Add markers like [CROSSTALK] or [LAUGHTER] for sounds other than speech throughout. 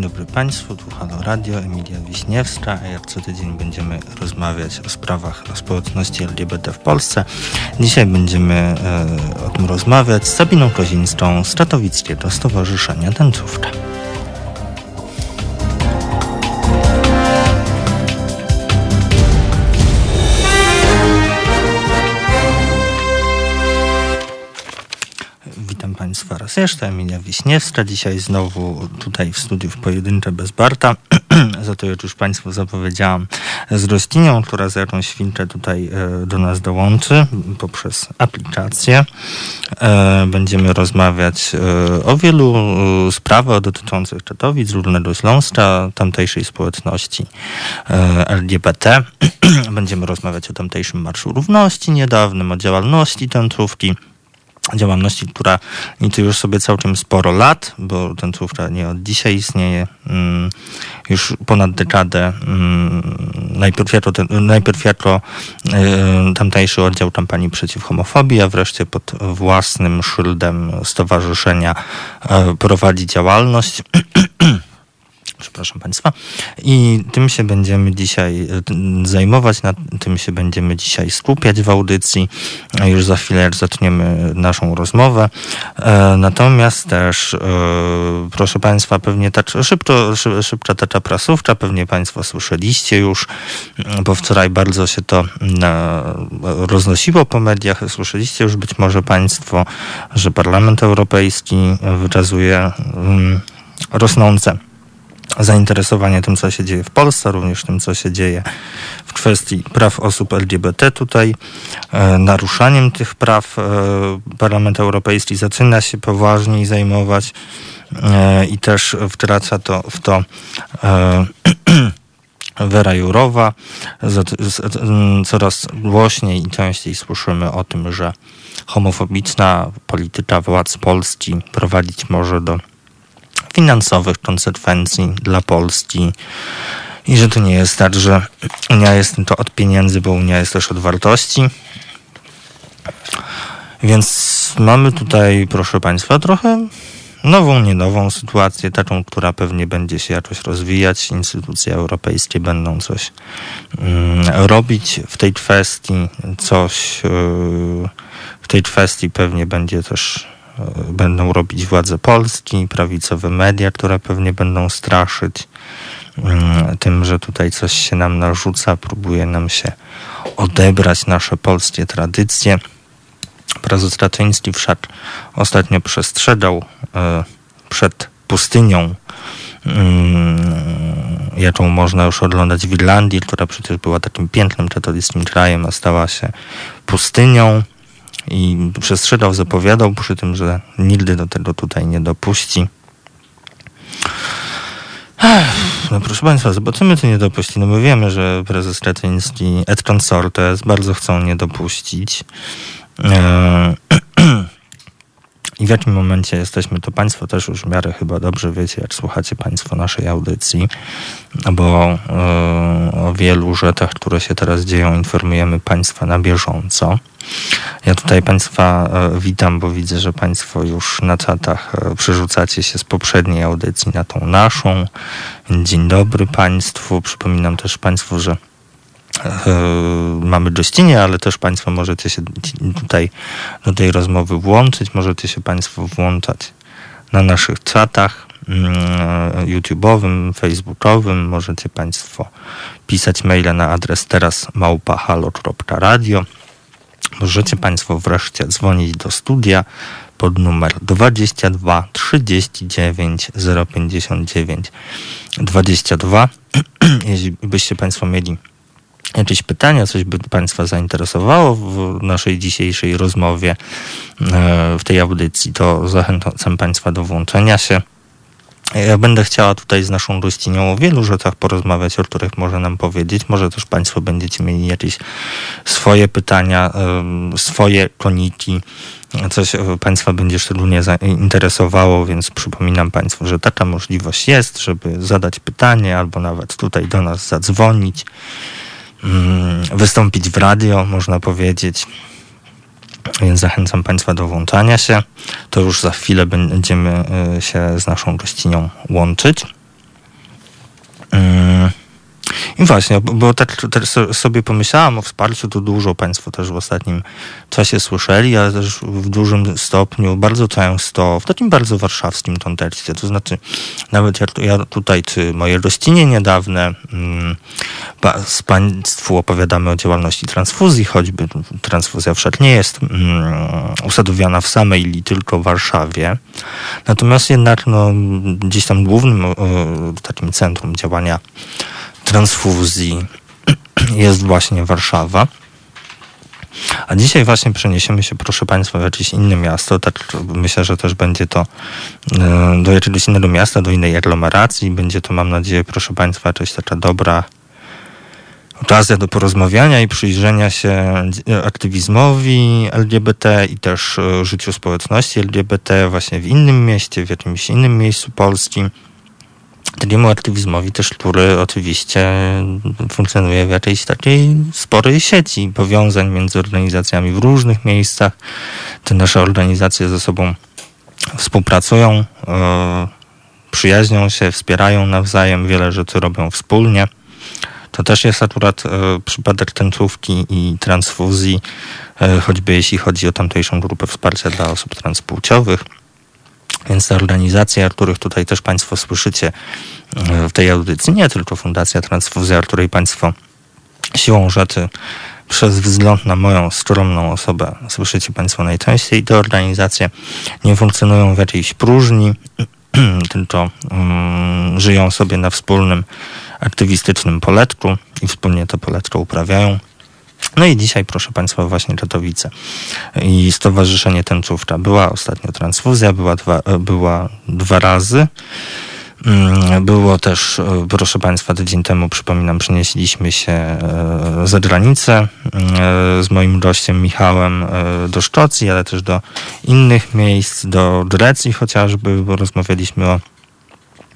Dobry Państwu, tu Halo Radio, Emilia Wiśniewska, a jak co tydzień będziemy rozmawiać o sprawach społeczności LGBT w Polsce. Dzisiaj będziemy e, o tym rozmawiać z Sabiną Kozińską z Katowickiego Stowarzyszenia Tańcówka. Raz jeszcze. Emilia Wiśniewska. Dzisiaj znowu tutaj w studiu w pojedyncze bez Barta. [CLEARS THROAT] za to już Państwu zapowiedziałam z Roślinią, która za jakąś chwilkę tutaj e, do nas dołączy poprzez aplikację. E, będziemy rozmawiać e, o wielu sprawach dotyczących Czatowic, Górnego Śląska, tamtejszej społeczności LGBT. [CLEARS THROAT] Będziemy rozmawiać o tamtejszym Marszu Równości niedawnym, o działalności tęczówki działalności, która liczy już sobie całkiem sporo lat, bo tańcówka nie od dzisiaj istnieje, mm, już ponad dekadę. Mm, najpierw jako, najpierw jako y, tamtejszy oddział kampanii przeciw homofobii, a wreszcie pod własnym szyldem stowarzyszenia y, prowadzi działalność. [CLEARS THROAT] przepraszam Państwa. I tym się będziemy dzisiaj e, zajmować, na tym się będziemy dzisiaj skupiać w audycji. Już za chwilę zaczniemy naszą rozmowę. E, natomiast też, e, proszę Państwa, pewnie ta szybko, szybka tacza prasówka, pewnie Państwo słyszeliście już, bo wczoraj bardzo się to roznosiło po mediach. Słyszeliście już być może Państwo, że Parlament Europejski wykazuje mm, rosnące zainteresowanie tym, co się dzieje w Polsce, również tym, co się dzieje w kwestii praw osób LGBT. Tutaj e, naruszaniem tych praw e, Parlament Europejski zaczyna się poważniej zajmować e, i też wtraca to w to [CLEARS THROAT] Wera Jurowa. Coraz głośniej i częściej słyszymy o tym, że homofobiczna polityka władz Polski prowadzić może do finansowych konsekwencji dla Polski. I że to nie jest tak, że Unia jest to od pieniędzy, bo Unia jest też od wartości. Więc mamy tutaj, proszę Państwa, trochę nową, nie nową sytuację, taką, która pewnie będzie się jakoś rozwijać. Instytucje europejskie będą coś mm, robić w tej kwestii, coś yy, w tej kwestii pewnie będzie też będą robić władze Polski, prawicowe media, które pewnie będą straszyć mm, tym, że tutaj coś się nam narzuca, próbuje nam się odebrać nasze polskie tradycje. Prezes Raczyński wszak ostatnio przestrzegał e, przed pustynią, mm, jaką można już oglądać w Irlandii, która przecież była takim pięknym katolickim krajem, a stała się pustynią i przestrzegał, zapowiadał przy tym, że nigdy do tego tutaj nie dopuści. No proszę Państwa, zobaczymy, czy nie dopuści. No my wiemy, że prezes Kaczyński et consortes bardzo chcą nie dopuścić. Eee, [CLEARS THROAT] I w jakim momencie jesteśmy, to Państwo też już w miarę chyba dobrze wiecie, jak słuchacie Państwo naszej audycji, bo e, o wielu rzeczach, które się teraz dzieją, informujemy Państwa na bieżąco. Ja tutaj Państwa e, witam, bo widzę, że Państwo już na czatach e, przerzucacie się z poprzedniej audycji na tą naszą. Dzień dobry Państwu. Przypominam też Państwu, że mamy gościnie, ale też Państwo możecie się tutaj do tej rozmowy włączyć. Możecie się Państwo włączać na naszych czatach mm, YouTube'owym, Facebookowym. Możecie Państwo pisać maile na adres teraz małpahalo.radio. Możecie Państwo wreszcie dzwonić do studia pod numer 22 39 059 22. Jeśli byście Państwo mieli jakieś pytania, coś by Państwa zainteresowało w naszej dzisiejszej rozmowie, e, w tej audycji, to zachęcam Państwa do włączenia się. Ja będę chciała tutaj z naszą gościnią o wielu rzeczach porozmawiać, o których może nam powiedzieć. Może też Państwo będziecie mieli jakieś swoje pytania, swoje koniki, coś Państwa będzie szczególnie zainteresowało, więc przypominam Państwu, że taka możliwość jest, żeby zadać pytanie albo nawet tutaj do nas zadzwonić. Mm, wystąpić w radio, można powiedzieć. Więc zachęcam Państwa do włączania się. To już za chwilę będziemy y, się z naszą gościnią łączyć. I właśnie, bo tak, sobie pomyślałam o wsparciu, to dużo Państwo też w ostatnim czasie słyszeli, ale też w dużym stopniu, bardzo często, w takim bardzo warszawskim kontekście. To znaczy, nawet jak ja tutaj, czy moje rościnie niedawne, mm, z Państwu opowiadamy o działalności transfuzji, choćby transfuzja wszak nie jest mm, usadowiona w samej ili tylko w Warszawie. Natomiast jednak no, gdzieś tam głównym takim centrum działania transfuzji jest właśnie Warszawa. A dzisiaj właśnie przeniesiemy się, proszę Państwa, w jakieś inne miasto. Tak myślę, że też będzie to e, do jakiegoś innego miasta, do innej aglomeracji. Będzie to, mam nadzieję, proszę Państwa, jakaś taka dobra okazja do porozmawiania i przyjrzenia się aktywizmowi LGBT i też e, życiu społeczności LGBT właśnie w innym mieście, w jakimś innym miejscu Polski takiemu aktywizmowi też, który oczywiście funkcjonuje w jakiejś takiej sporej sieci powiązań między organizacjami w różnych miejscach. Te nasze organizacje ze sobą współpracują, e, przyjaźnią się, wspierają nawzajem, wiele rzeczy robią wspólnie. To też jest akurat e, przypadek tęczówki i transfuzji, e, choćby jeśli chodzi o tamtejszą grupę wsparcia dla osób transpłciowych. Więc te organizacje, o których tutaj też Państwo słyszycie e, w tej audycji, nie tylko Fundacja Transfuzja, o której Państwo siłą rzeczy przez wzgląd na moją skromną osobę słyszycie Państwo najczęściej, te organizacje nie funkcjonują w jakiejś próżni, [CLEARS THROAT] tylko um, żyją sobie na wspólnym aktywistycznym poletku i wspólnie to poletko uprawiają. No i dzisiaj, proszę Państwa, właśnie Katowice i Stowarzyszenie Tęczówka. Była ostatnio transfuzja, była dwa, była dwa razy. Mm, było też, e, proszę Państwa, tydzień temu, przypominam, przenieśliśmy się e, za granicę e, z moim gościem Michałem do Szkocji, ale też do innych miejsc, do Grecji chociażby, bo rozmawialiśmy o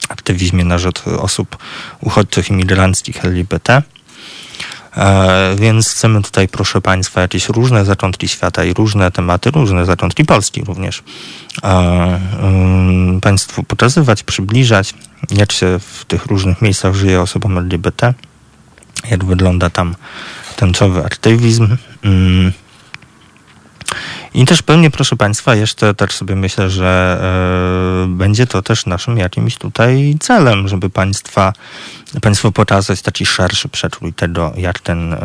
aktywizmie na rzecz osób uchodźczych imigranckich LGBT. E, więc chcemy tutaj, proszę Państwa, jakieś różne zaczątki świata i różne tematy, różne zaczątki Polski również e, Państwu pokazywać, przybliżać, jak się w tych różnych miejscach żyje osobom LGBT, jak wygląda tam tęczowy aktywizm. Mm. I też pewnie, proszę Państwa, jeszcze też sobie myślę, że e, będzie to też naszym jakimś tutaj celem, żeby Państwa, Państwu pokazać taki szerszy przekrój tego, jak ten e,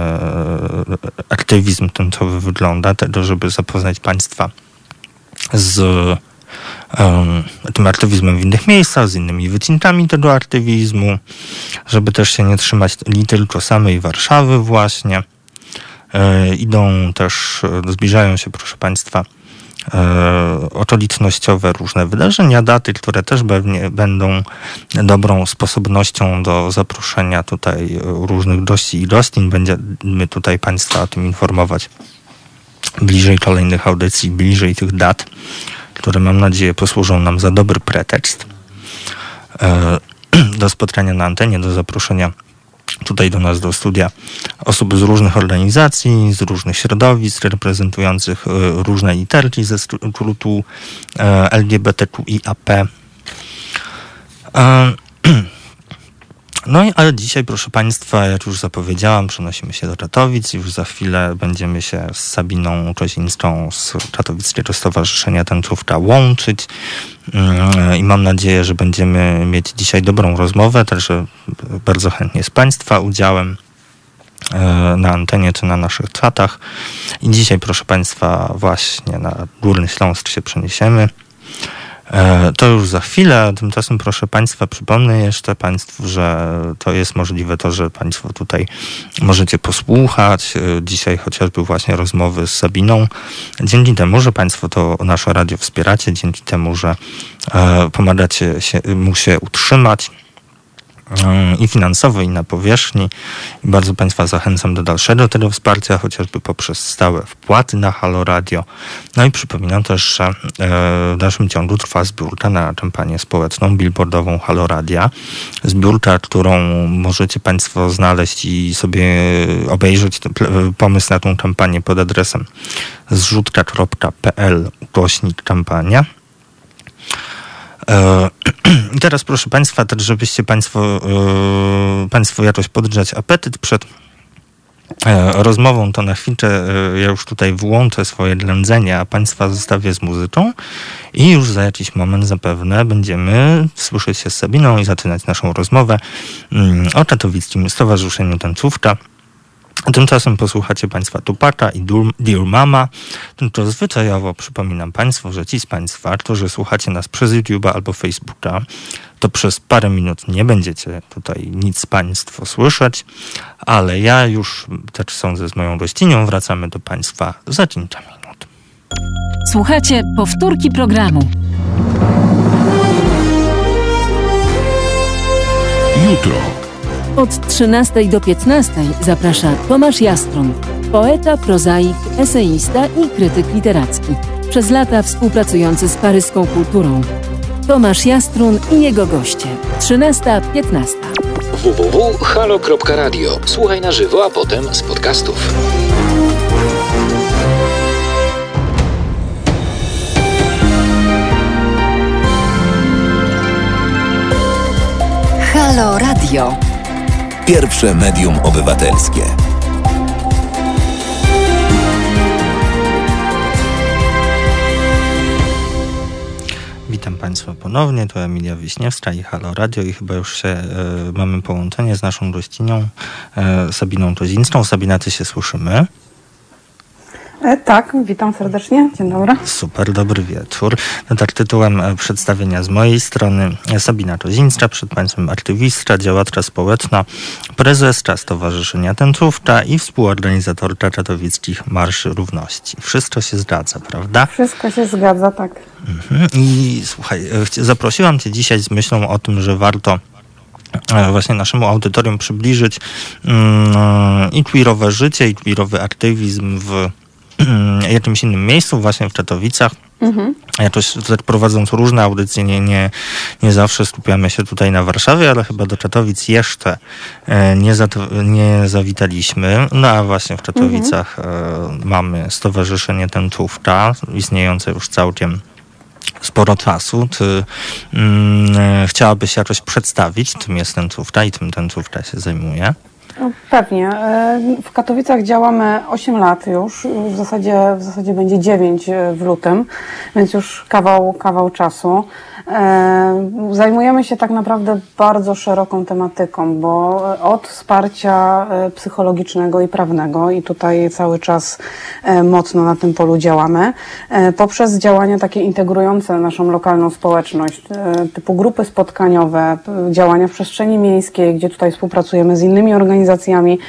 aktywizm tęczowy wygląda, tego, żeby zapoznać Państwa z tym aktywizmem w innych miejscach, z innymi wycinkami tego aktywizmu, żeby też się nie trzymać nie tylko samej Warszawy właśnie, E, idą też, e, zbliżają się, proszę Państwa, e, okolicznościowe różne wydarzenia, daty, które też pewnie będą dobrą sposobnością do zaproszenia tutaj różnych gości i gościń. Będziemy tutaj Państwa o tym informować bliżej kolejnych audycji, bliżej tych dat, które mam nadzieję posłużą nam za dobry pretekst [CLEARS THROAT] do spotkania na antenie, do zaproszenia tutaj do nas do studia osób z różnych organizacji, z różnych środowisk, reprezentujących e, różne literki ze skrótu e, LGBTQIAP. [CLEARS THROAT] No i ale dzisiaj, proszę Państwa, jak już zapowiedziałam, przenosimy się do Katowic. Już za chwilę będziemy się z Sabiną Czozińską z Katowickiego Stowarzyszenia Tęczówka łączyć. Mm, I mam nadzieję, że będziemy mieć dzisiaj dobrą rozmowę, także bardzo chętnie z Państwa udziałem e, na antenie czy na naszych czatach. I dzisiaj, proszę Państwa, właśnie na Górny Śląsk się przeniesiemy. E, to już za chwilę. Tymczasem, proszę Państwa, przypomnę jeszcze Państwu, że to jest możliwe to, że Państwo tutaj możecie posłuchać e, dzisiaj chociażby właśnie rozmowy z Sabiną. Dzięki temu, że Państwo to nasze radio wspieracie, dzięki temu, że e, pomagacie się, mu się utrzymać i finansowo, i na powierzchni. Bardzo Państwa zachęcam do dalszego tego wsparcia, chociażby poprzez stałe wpłaty na Halo Radio. No i przypominam też, że e, w dalszym ciągu trwa zbiórka na kampanię społeczną billboardową Halo Radia. Zbiórka, którą możecie Państwo znaleźć i sobie obejrzeć pomysł na tą kampanię pod adresem zrzutka.pl ukośnik kampania. [CLEARS THROAT] I teraz proszę Państwa, też żebyście Państwo, państwo jakoś podgrzać apetyt przed rozmową, to na chwilę ja już tutaj włączę swoje ględzenie, a Państwa zostawię z muzyczą i już za jakiś moment zapewne będziemy słyszeć się z Sabiną i zaczynać naszą rozmowę mm, o Katowickim Stowarzyszeniu Tańcówka. Tymczasem posłuchacie Państwa Tupaka i Dear Mama. Tylko zwyczajowo przypominam Państwu, że ci z Państwa, którzy słuchacie nas przez YouTube'a albo Facebooka, to przez parę minut nie będziecie tutaj nic Państwo słyszeć, ale ja już, tak sądzę, z moją gościnią wracamy do Państwa za kilka minut. Słuchacie powtórki programu. Jutro. Od 13 do 15 zaprasza Tomasz Jastrun, poeta, prozaik, eseista i krytyk literacki. Przez lata współpracujący z paryską kulturą. Tomasz Jastrun i jego goście. 13.15. www.halo.radio. Słuchaj na żywo, a potem z podcastów. Halo Radio. Pierwsze medium obywatelskie. Witam Państwa ponownie, to Emilia Wiśniewska i Halo Radio i chyba już się, y, mamy połączenie z naszą gościnią y, Sabiną Tozińską. Sabina, Ty się słyszymy? E, tak, witam serdecznie. Dzień dobry. Super, dobry wieczór. Tak tytułem e, przedstawienia z mojej strony Sabina Tozińska, przed Państwem aktywistka, działaczka społeczna, prezeska Stowarzyszenia Tęczówka i współorganizatorka katowickich Marszy Równości. Wszystko się zgadza, prawda? Wszystko się zgadza, tak. Mhm. I słuchaj, e, zaprosiłam Cię dzisiaj z myślą o tym, że warto właśnie naszemu audytorium przybliżyć mm, i queerowe życie, i queerowy aktywizm w jakimś innym miejscu, właśnie w Katowicach. Mhm. Jakoś prowadząc różne audycje, nie, nie, nie zawsze skupiamy się tutaj na Warszawie, ale chyba do Katowic jeszcze e, nie, za, nie zawitaliśmy. No a właśnie w Katowicach mhm. mamy Stowarzyszenie Tęczówka, istniejące już całkiem sporo czasu. Czy mm, chciałabyś jakoś przedstawić, czym jest Tęczówka i czym Tęczówka się zajmuje? No, pewnie. E, w Katowicach działamy 8 lat już. W zasadzie, w zasadzie będzie 9 e, w lutym, więc już kawał, kawał czasu. E, zajmujemy się tak naprawdę bardzo szeroką tematyką, bo od wsparcia psychologicznego i prawnego, i tutaj cały czas mocno na tym polu działamy, poprzez działania takie integrujące naszą lokalną społeczność, typu grupy spotkaniowe, działania w przestrzeni miejskiej, gdzie tutaj współpracujemy z innymi organizacjami,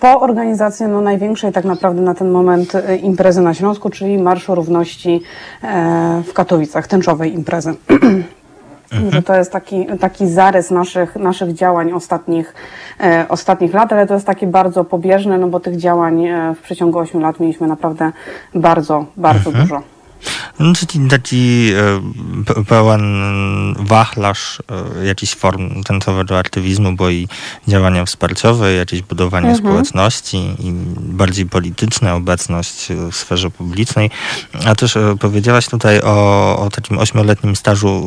po organizację no, największej tak naprawdę na ten moment e, imprezy na Śląsku, czyli Marszu Równości e, w Katowicach, tęczowej imprezy. [CLEARS THROAT] Mhm. Że to jest taki, taki zarys naszych, naszych działań ostatnich, e, ostatnich lat, ale to jest takie bardzo pobieżne, no bo tych działań e, w przeciągu 8 lat mieliśmy naprawdę bardzo, bardzo mhm. dużo. No, czyli taki e, pełen wachlarz e, jakichś form tęczowego aktywizmu, bo i działania wsparciowe, jakieś budowanie mhm. społeczności i bardziej polityczna obecność w sferze publicznej. A też e, powiedziałaś tutaj o, o takim ośmioletnim stażu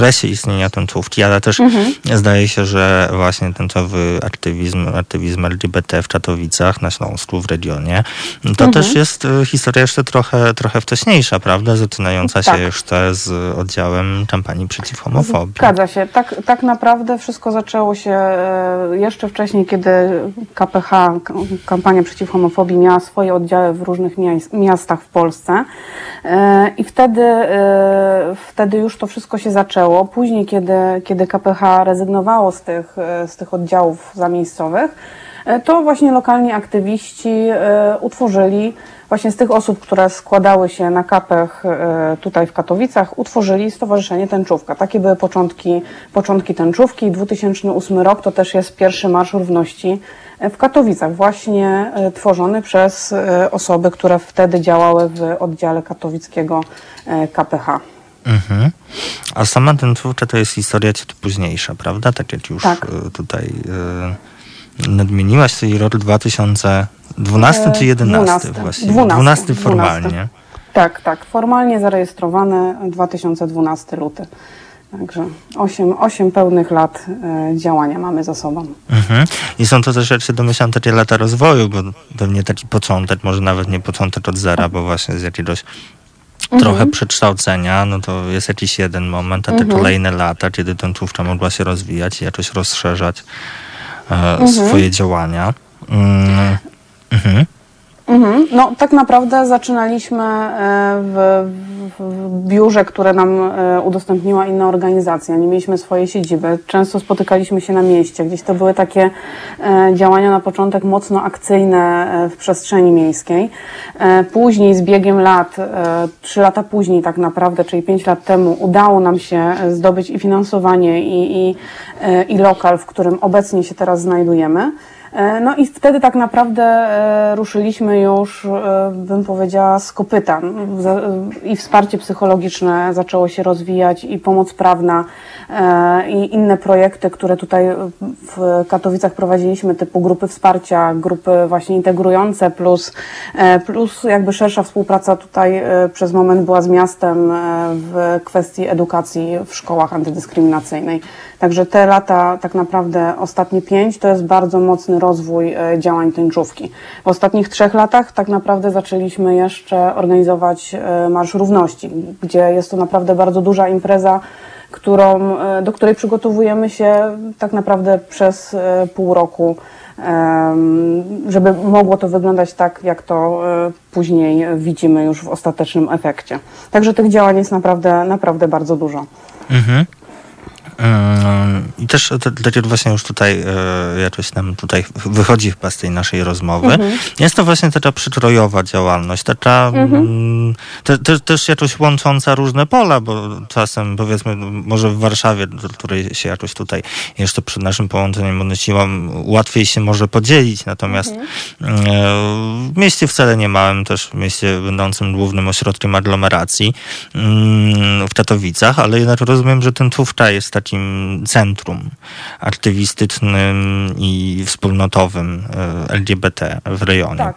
resie istnienia tęczówki, ale też mhm. zdaje się, że właśnie tęczowy aktywizm, aktywizm LGBT w Katowicach, na Śląsku, w regionie, to mhm. też jest historia jeszcze trochę, trochę wcześniejsza, prawda? zaczynająca tak. się jeszcze z oddziałem kampanii przeciw homofobii. Zgadza się. Tak, tak naprawdę wszystko zaczęło się e, jeszcze wcześniej, kiedy KPH, kampania przeciw homofobii, miała swoje oddziały w różnych miastach w Polsce. E, I wtedy, e, wtedy już to wszystko się zaczęło. Później, kiedy, kiedy KPH rezygnowało z tych, z tych oddziałów zamiejscowych, to właśnie lokalni aktywiści utworzyli właśnie z tych osób, które składały się na kapech e, tutaj w Katowicach, utworzyli Stowarzyszenie Tęczówka. Takie były początki, początki Tęczówki. 2008 rok to też jest pierwszy Marsz Równości w Katowicach, właśnie e, tworzony przez e, osoby, które wtedy działały w oddziale katowickiego KPH. Mhm. A sama tęczówka to jest historia ciut późniejsza, prawda? Tak jak już tak. tutaj nadmieniłaś, czyli rok 2000 12 czy 11 12, właściwie? 12, 12 formalnie. 12. Tak, tak. Formalnie zarejestrowany 2012 luty. Także 8, 8 pełnych lat działania mamy za sobą. Mhm. I są to też rzeczy domyślam takie lata rozwoju, bo pewnie taki początek, może nawet nie początek od zera, bo właśnie z jakiegoś mhm. trochę przekształcenia, no to jest jakiś jeden moment, a te mhm. kolejne lata, kiedy ten tłuszcza mogła się rozwijać i jakoś rozszerzać e, mhm. swoje działania. Mm. Mhm. Mhm. No, tak naprawdę zaczynaliśmy e, w, w, biurze, które nam e, udostępniła inna organizacja. Nie mieliśmy swojej siedziby. Często spotykaliśmy się na mieście. Gdzieś to były takie e, działania na początek mocno akcyjne w przestrzeni miejskiej. Później, z biegiem lat, trzy lata później tak naprawdę, czyli pięć lat temu, udało nam się zdobyć i finansowanie, i, i, i lokal, w którym obecnie się teraz znajdujemy. E, no i wtedy tak naprawdę e, ruszyliśmy już, e, bym powiedziała, z kopyta. I wsparcie psychologiczne zaczęło się rozwijać, i pomoc prawna, i inne projekty, które tutaj w Katowicach prowadziliśmy, typu grupy wsparcia, grupy właśnie integrujące, plus, plus jakby szersza współpraca tutaj przez moment była z miastem w kwestii edukacji w szkołach antydyskryminacyjnej. Także te lata, tak naprawdę ostatnie pięć, to jest bardzo mocny rozwój e, działań tęczówki. W ostatnich trzech latach tak naprawdę zaczęliśmy jeszcze organizować e, Marsz Równości, gdzie jest to naprawdę bardzo duża impreza, którą, e, do której przygotowujemy się tak naprawdę przez pół roku, żeby mogło to wyglądać tak, jak to później widzimy już w ostatecznym efekcie. Także tych działań jest naprawdę, naprawdę bardzo dużo. Mhm. I też dlaczego właśnie już tutaj e, jakoś nam tutaj wychodzi chyba z tej naszej rozmowy. Mhm. Jest to właśnie taka przytrojowa działalność, taka mhm. Mm, te, te, też jakoś łącząca różne pola, bo czasem powiedzmy może w Warszawie, do której się jakoś tutaj jeszcze przed naszym połączeniem odnosiłam, łatwiej się może podzielić, natomiast mhm. E, w mieście wcale nie małym, też w mieście będącym głównym ośrodkiem aglomeracji mm, w Katowicach, ale jednak rozumiem, że ten Tufta jest taki takim centrum aktywistycznym i wspólnotowym e, LGBT w rejonie. Tak,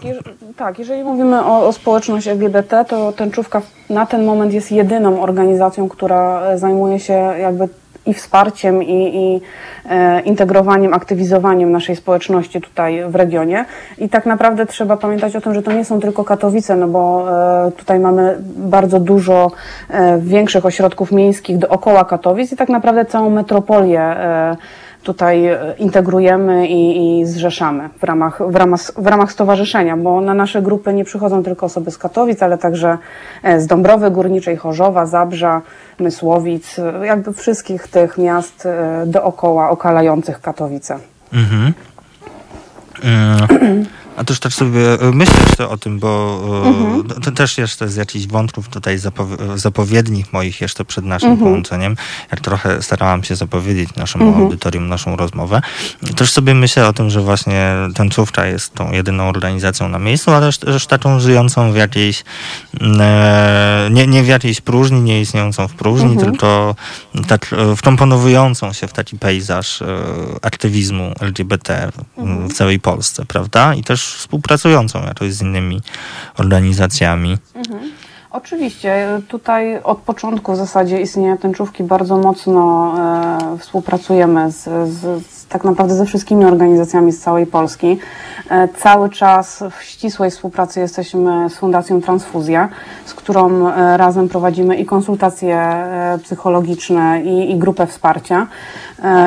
tak jeżeli mówimy o, o społeczność LGBT, to Tęczówka na ten moment jest jedyną organizacją, która zajmuje się jakby i wsparciem, i, i e, integrowaniem, aktywizowaniem naszej społeczności tutaj w regionie. I tak naprawdę trzeba pamiętać o tym, że to nie są tylko Katowice, no bo e, tutaj mamy bardzo dużo e, większych ośrodków miejskich dookoła Katowic i tak naprawdę całą metropolię tutaj e, integrujemy i, i zrzeszamy w ramach, w, ramach, w ramach stowarzyszenia, bo na nasze grupy nie przychodzą tylko osoby z Katowic, ale także e, z Dąbrowy Górniczej, Chorzowa, Zabrza, Mysłowic, e, jakby wszystkich tych miast dookoła okalających Katowice. Mhm. A też tak sobie e, myślę jeszcze o tym, bo e, mhm. to też jeszcze z jakichś wątków tutaj zapowiednich moich jeszcze przed naszym mhm. połączeniem, jak trochę starałam się zapowiedzieć naszemu mhm. audytorium naszą rozmowę. Też sobie myślę o tym, że właśnie ten Czówcza jest tą jedyną organizacją na miejscu, ale też taką żyjącą w jakiejś, mm, e, nie, nie w jakiejś próżni, nie istniejącą w próżni, mhm. tylko tak wkomponowującą się w taki pejzaż aktywizmu LGBT mhm. w całej Polsce, prawda? I też też współpracującą jakoś z innymi organizacjami. Mhm. Oczywiście. Tutaj od początku w zasadzie istnienia tęczówki bardzo mocno e, współpracujemy z, z, z, tak naprawdę ze wszystkimi organizacjami z całej Polski. E, cały czas w ścisłej współpracy jesteśmy z Fundacją Transfuzja, z którą e, razem prowadzimy i konsultacje e, psychologiczne i, i grupę wsparcia.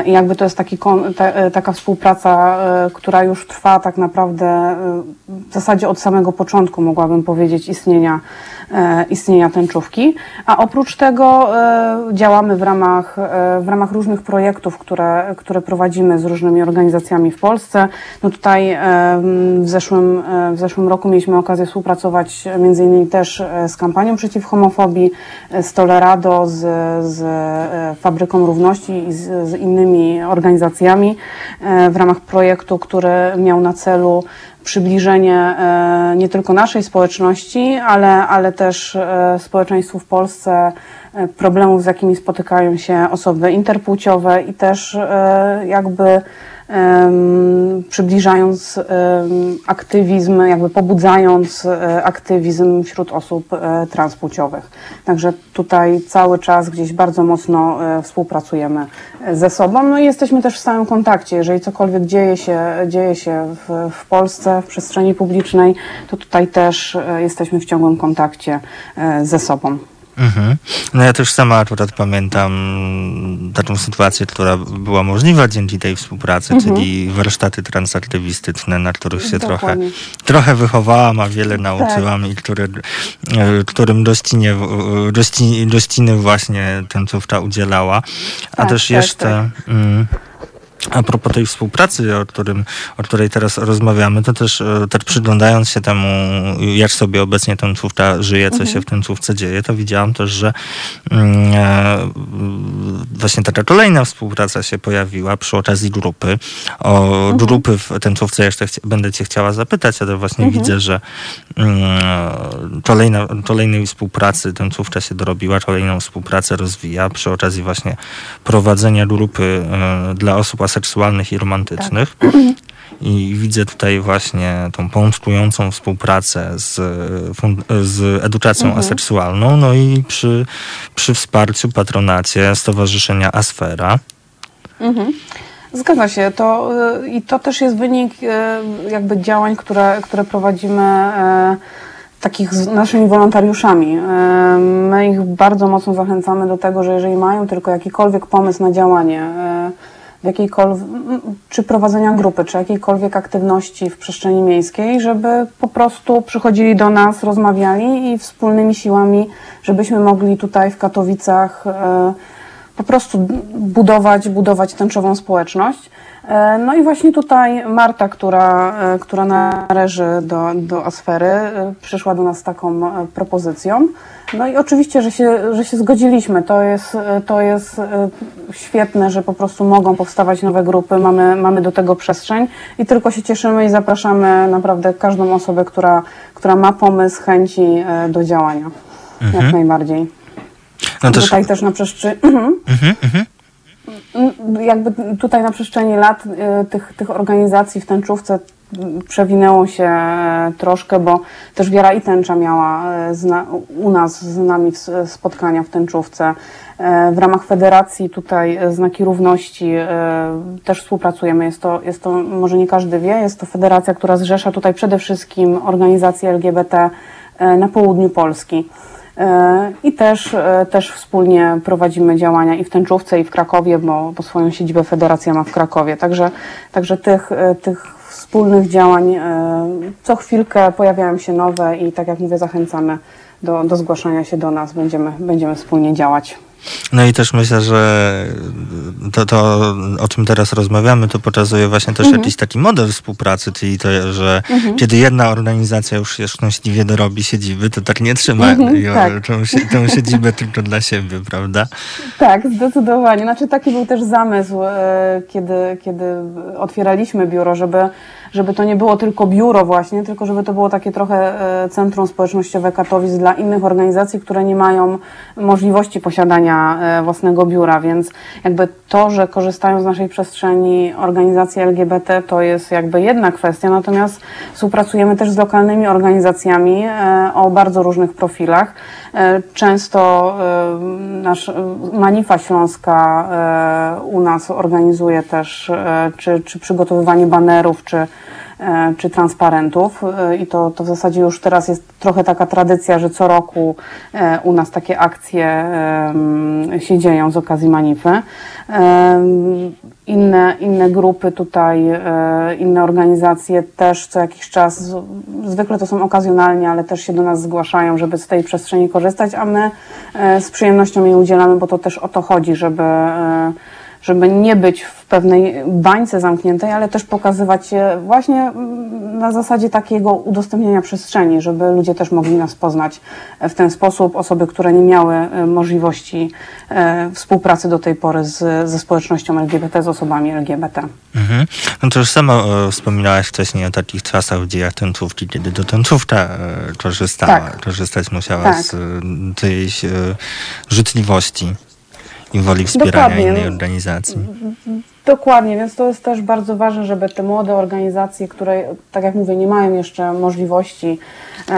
I jakby to jest taki, ta, taka współpraca, która już trwa tak naprawdę w zasadzie od samego początku, mogłabym powiedzieć, istnienia istnienia tęczówki. A oprócz tego działamy w ramach, w ramach różnych projektów, które, które prowadzimy z różnymi organizacjami w Polsce. No tutaj w zeszłym, w zeszłym roku mieliśmy okazję współpracować między innymi też z kampanią przeciw homofobii, z Tolerado, z, z Fabryką Równości i z, z innymi organizacjami w ramach projektu, który miał na celu przybliżenie e, nie tylko naszej społeczności, ale, ale też e, społeczeństwu w Polsce e, problemów, z jakimi spotykają się osoby interpłciowe i też jakby przybliżając aktywizm, jakby pobudzając e, aktywizm wśród osób e, transpłciowych. Także tutaj cały czas gdzieś bardzo mocno e, współpracujemy ze sobą. No i jesteśmy też w stałym kontakcie. Jeżeli cokolwiek dzieje się, dzieje się w, w Polsce, w przestrzeni publicznej, to tutaj też jesteśmy w ciągłym kontakcie ze sobą. Mhm. No ja też sama akurat pamiętam taką sytuację, która była możliwa dzięki tej współpracy, mhm. czyli warsztaty transaktywistyczne, na których się trochę, trochę wychowałam, a wiele nauczyłam tak. i które, e, którym dościnie, dości, dościny właśnie tęcówka udzielała. A tak, też tak, jeszcze... Tak. A propos tej współpracy, o, którym, o której teraz rozmawiamy, to też, e, też przyglądając się temu, jak sobie obecnie tęczówka żyje, co mhm. się w tęczówce dzieje, to widziałam też, że mm, e, właśnie taka kolejna współpraca się pojawiła przy okazji grupy. O mhm. grupy w tęczówce jeszcze chci będę cię chciała zapytać, ale właśnie mhm. widzę, że mm, kolejna, kolejnej współpracy tęczówka się dorobiła, kolejną współpracę rozwija przy okazji właśnie prowadzenia grupy e, dla osób seksualnych i romantycznych. Tak. I widzę tutaj właśnie tą pączkującą współpracę z, z edukacją mhm. aseksualną, no i przy, przy wsparciu, patronacie Stowarzyszenia Asfera. Mhm. Zgadza się. To, y, I to też jest wynik y, jakby działań, które, które prowadzimy y, takich z naszymi wolontariuszami. My ich bardzo mocno zachęcamy do tego, że jeżeli mają tylko jakikolwiek pomysł na działanie, jakiejkolwiek, czy prowadzenia grupy, czy jakiejkolwiek aktywności w przestrzeni miejskiej, żeby po prostu przychodzili do nas, rozmawiali i wspólnymi siłami, żebyśmy mogli tutaj w Katowicach e, po prostu budować, budować tęczową społeczność. E, no i właśnie tutaj Marta, która, e, która należy do, do Asfery, przyszła do nas z taką propozycją. No i oczywiście, że się, że się zgodziliśmy. To jest, to jest e, świetne, że po prostu mogą powstawać nowe grupy, mamy, mamy do tego przestrzeń i tylko się cieszymy i zapraszamy naprawdę każdą osobę, która, która ma pomysł, chęci e, do działania. Mhm. Jak najbardziej. No też... Tutaj też na przestrzeni. Mhm, mhm. Jakby tutaj na przestrzeni lat e, tych, tych organizacji w tęczówce przewinęło się e, troszkę, bo też Wiara i Tęcza miała e, u nas z nami spotkania w tęczówce. E, w ramach federacji tutaj Znaki Równości też współpracujemy. Jest to, jest to, może nie każdy wie, jest to federacja, która zrzesza tutaj przede wszystkim organizacje LGBT na południu Polski. I też, też wspólnie prowadzimy działania i w Tęczówce, i w Krakowie, bo, bo swoją siedzibę federacja ma w Krakowie. Także, także tych, tych wspólnych działań. E, co chwilkę pojawiają się nowe i tak jak mówię, zachęcamy do, do zgłaszania się do nas. Będziemy, będziemy wspólnie działać. No i też myślę, że to, to, o czym teraz rozmawiamy, to pokazuje właśnie też mhm. jakiś taki model współpracy, czyli to, że mhm. kiedy jedna organizacja już szczęśliwie dorobi siedziby, to tak nie trzyma mhm, tak. Tą, tą siedzibę [LAUGHS] tylko dla siebie, prawda? Tak, zdecydowanie. Znaczy taki był też zamysł, e, kiedy, kiedy otwieraliśmy biuro, żeby żeby to nie było tylko biuro właśnie, tylko żeby to było takie trochę e, centrum społecznościowe Katowic dla innych organizacji, które nie mają możliwości posiadania e, własnego biura, więc jakby to, że korzystają z naszej przestrzeni organizacje LGBT to jest jakby jedna kwestia, natomiast współpracujemy też z lokalnymi organizacjami e, o bardzo różnych profilach. Często nasz Manifa Śląska u nas organizuje też czy, czy przygotowywanie banerów, czy E, czy transparentów e, i to, to w zasadzie już teraz jest trochę taka tradycja, że co roku e, u nas takie akcje się dzieją z okazji manify. Inne, inne grupy tutaj, inne organizacje też co jakiś czas, zwykle to są okazjonalnie, ale też się do nas zgłaszają, żeby z tej przestrzeni korzystać, a my z przyjemnością jej udzielamy, bo to też o to chodzi, żeby żeby nie być w pewnej bańce zamkniętej, ale też pokazywać się właśnie na zasadzie takiego udostępnienia przestrzeni, żeby ludzie też mogli nas poznać w ten sposób. Osoby, które nie miały e, możliwości e, współpracy do tej pory z, ze społecznością LGBT, z osobami LGBT. Mhm. No to już sama e, wspominałaś wcześniej o takich czasach w dziejach tęczówki, kiedy do tęczówka korzystała, tak. korzystać musiała tak. z czyjejś e, życzliwości. I woli wspierania Dokładnie. innej organizacji. Dokładnie, więc to jest też bardzo ważne, żeby te młode organizacje, które, tak jak mówię, nie mają jeszcze możliwości e,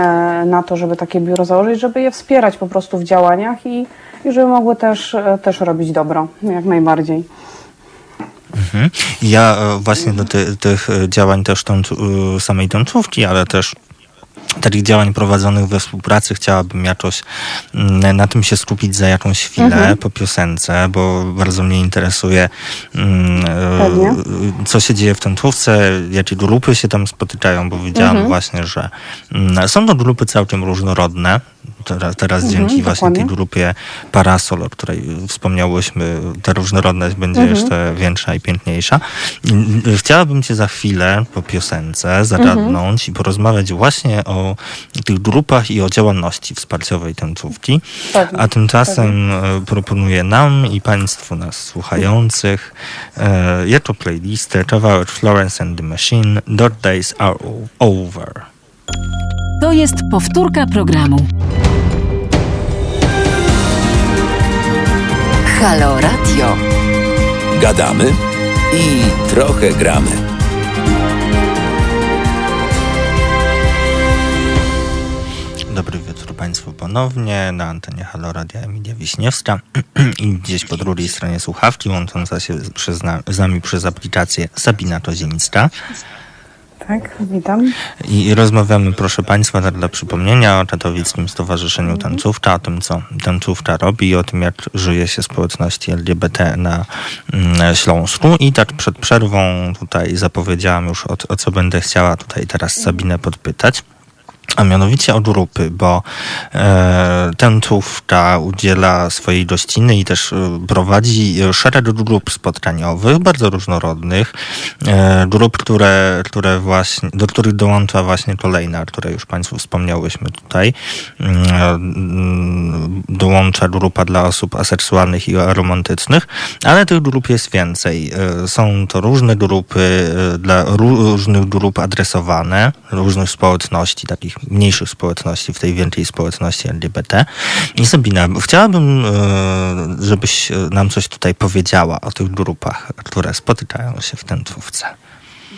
na to, żeby takie biuro założyć, żeby je wspierać po prostu w działaniach i, i żeby mogły też, e, też robić dobro, jak najbardziej. Mhm. Ja e, właśnie do ty, tych działań też tą, samej tączówki, ale też takich działań prowadzonych we współpracy chciałabym jakoś mm, na tym się skupić za jakąś chwilę mhm. po piosence, bo bardzo mnie interesuje, mm, Pewnie. co się dzieje w tęczówce, jakie grupy się tam spotykają, bo widziałam mhm. właśnie, że mm, są to grupy całkiem różnorodne, teraz, teraz mhm, dzięki dokładnie. właśnie tej grupie Parasol, o której wspomniałyśmy, ta różnorodność będzie mhm. jeszcze większa i piękniejsza. Chciałabym Cię za chwilę po piosence zagadnąć mhm. i porozmawiać właśnie o tych grupach i o działalności wsparciowej tęczówki. A tymczasem pewnie. proponuję nam i Państwu nas słuchających e, jako playlistę kawałek Florence and the Machine Dark Days Are Over. To jest powtórka programu. Halo Radio. Gadamy i trochę gramy. Dobry wieczór Państwu ponownie na antenie Halo Radia Emilia Wiśniewska [CLEARS THROAT] i gdzieś po drugiej stronie słuchawki łącząca się przez, z nami przez aplikację Sabina Koziemicka. Tak, witam. I rozmawiamy, proszę Państwa, tak dla przypomnienia o Katowickim Stowarzyszeniu. Tańcówka, o tym, co tańcówka robi i o tym, jak żyje się społeczności LGBT na mm, Śląsku. I tak przed przerwą tutaj zapowiedziałam już, o, o co będę chciała tutaj teraz Sabinę podpytać a mianowicie od grupy, bo e, tęczówka udziela swojej gościny i też e, prowadzi szereg grup spotkaniowych, bardzo różnorodnych, e, grup, które, które właśnie, do których dołącza właśnie kolejna, które już Państwu wspomniałyśmy tutaj. E, dołącza grupa dla osób aseksualnych i aromantycznych, ale tych grup jest więcej. E, są to różne grupy e, dla różnych grup adresowane, różnych społeczności, takich mniejszych społeczności, w tej wielkiej społeczności LGBT. I Sabina, chciałabym, e, żebyś nam coś tutaj powiedziała o tych grupach, które spotykają się w tęczówce.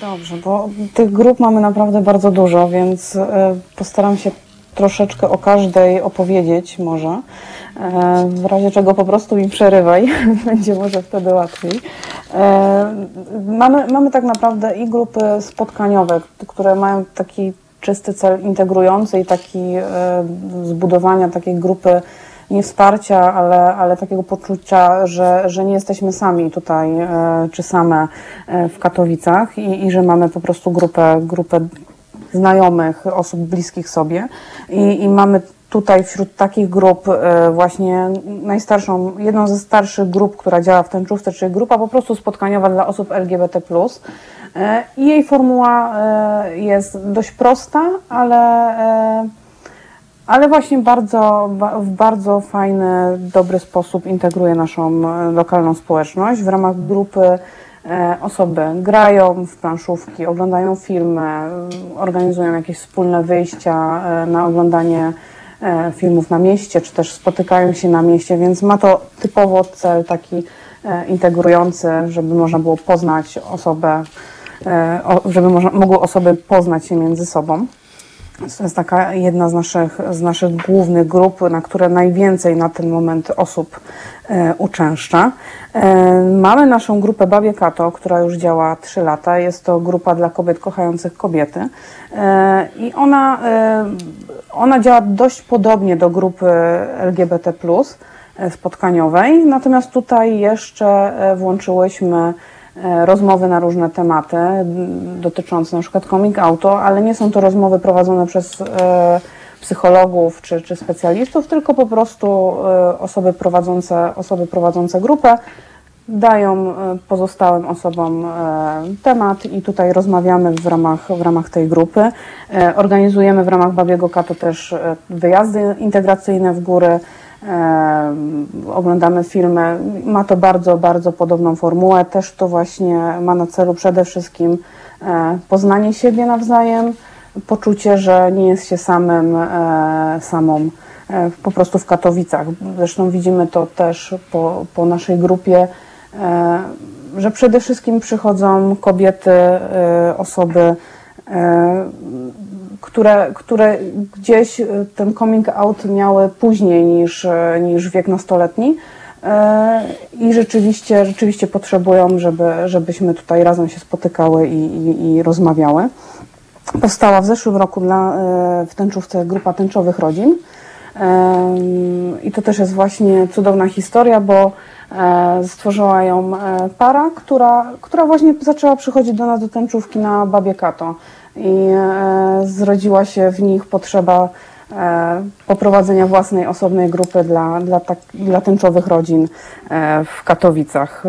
Dobrze, bo tych grup mamy naprawdę bardzo dużo, więc e, postaram się troszeczkę o każdej opowiedzieć może. E, w razie czego po prostu mi przerywaj, [LAUGHS] będzie może wtedy łatwiej. Mamy, mamy tak naprawdę i grupy spotkaniowe, które mają taki czysty cel integrujący i taki e, zbudowania takiej grupy nie wsparcia, ale, ale takiego poczucia, że, że nie jesteśmy sami tutaj e, czy same e, w Katowicach i, i że mamy po prostu grupę, grupę znajomych, osób bliskich sobie. I, i mamy tutaj wśród takich grup właśnie najstarszą, jedną ze starszych grup, która działa w tęczówce, czyli grupa po prostu spotkaniowa dla osób LGBT+, I jej formuła e, jest dość prosta, ale, e, ale właśnie bardzo, w bardzo fajny, dobry sposób integruje naszą lokalną społeczność. W ramach grupy osoby grają w planszówki, oglądają filmy, organizują jakieś wspólne wyjścia na oglądanie filmów na mieście, czy też spotykają się na mieście, więc ma to typowo cel taki integrujący, żeby można było poznać osobę E, żeby mogły osoby poznać się między sobą. To jest taka jedna z naszych, z naszych głównych grup, na które najwięcej na ten moment osób e, uczęszcza. E, mamy naszą grupę Babie Kato, która już działa 3 lata. Jest to grupa dla kobiet kochających kobiety. E, I ona, e, ona działa dość podobnie do grupy LGBT, e, spotkaniowej. Natomiast tutaj jeszcze e, włączyłyśmy rozmowy na różne tematy dotyczące na przykład coming auto, ale nie są to rozmowy prowadzone przez e, psychologów czy, czy specjalistów, tylko po prostu e, osoby prowadzące, osoby prowadzące grupę dają pozostałym osobom temat i tutaj rozmawiamy w ramach, w ramach tej grupy. Organizujemy w ramach Babiego Kato też wyjazdy integracyjne w góry, oglądamy filmy. Ma to bardzo, bardzo podobną formułę. Też to właśnie ma na celu przede wszystkim e, poznanie siebie nawzajem, poczucie, że nie jest się samym, e, samą po prostu w Katowicach. Zresztą widzimy to też po, po naszej grupie, że przede wszystkim przychodzą kobiety, osoby, które, które gdzieś ten coming out miały później niż, niż wiek nastoletni i rzeczywiście, rzeczywiście potrzebują, żeby, żebyśmy tutaj razem się spotykały i, i, i rozmawiały. Powstała w zeszłym roku dla, e, w tęczówce grupa tęczowych rodzin. I to też jest właśnie cudowna historia, bo e, stworzyła ją e, para, która, która właśnie zaczęła przychodzić do nas do tęczówki na Babie Kato. I zrodziła się w nich potrzeba poprowadzenia własnej osobnej grupy dla, dla, tak, dla tęczowych rodzin w Katowicach.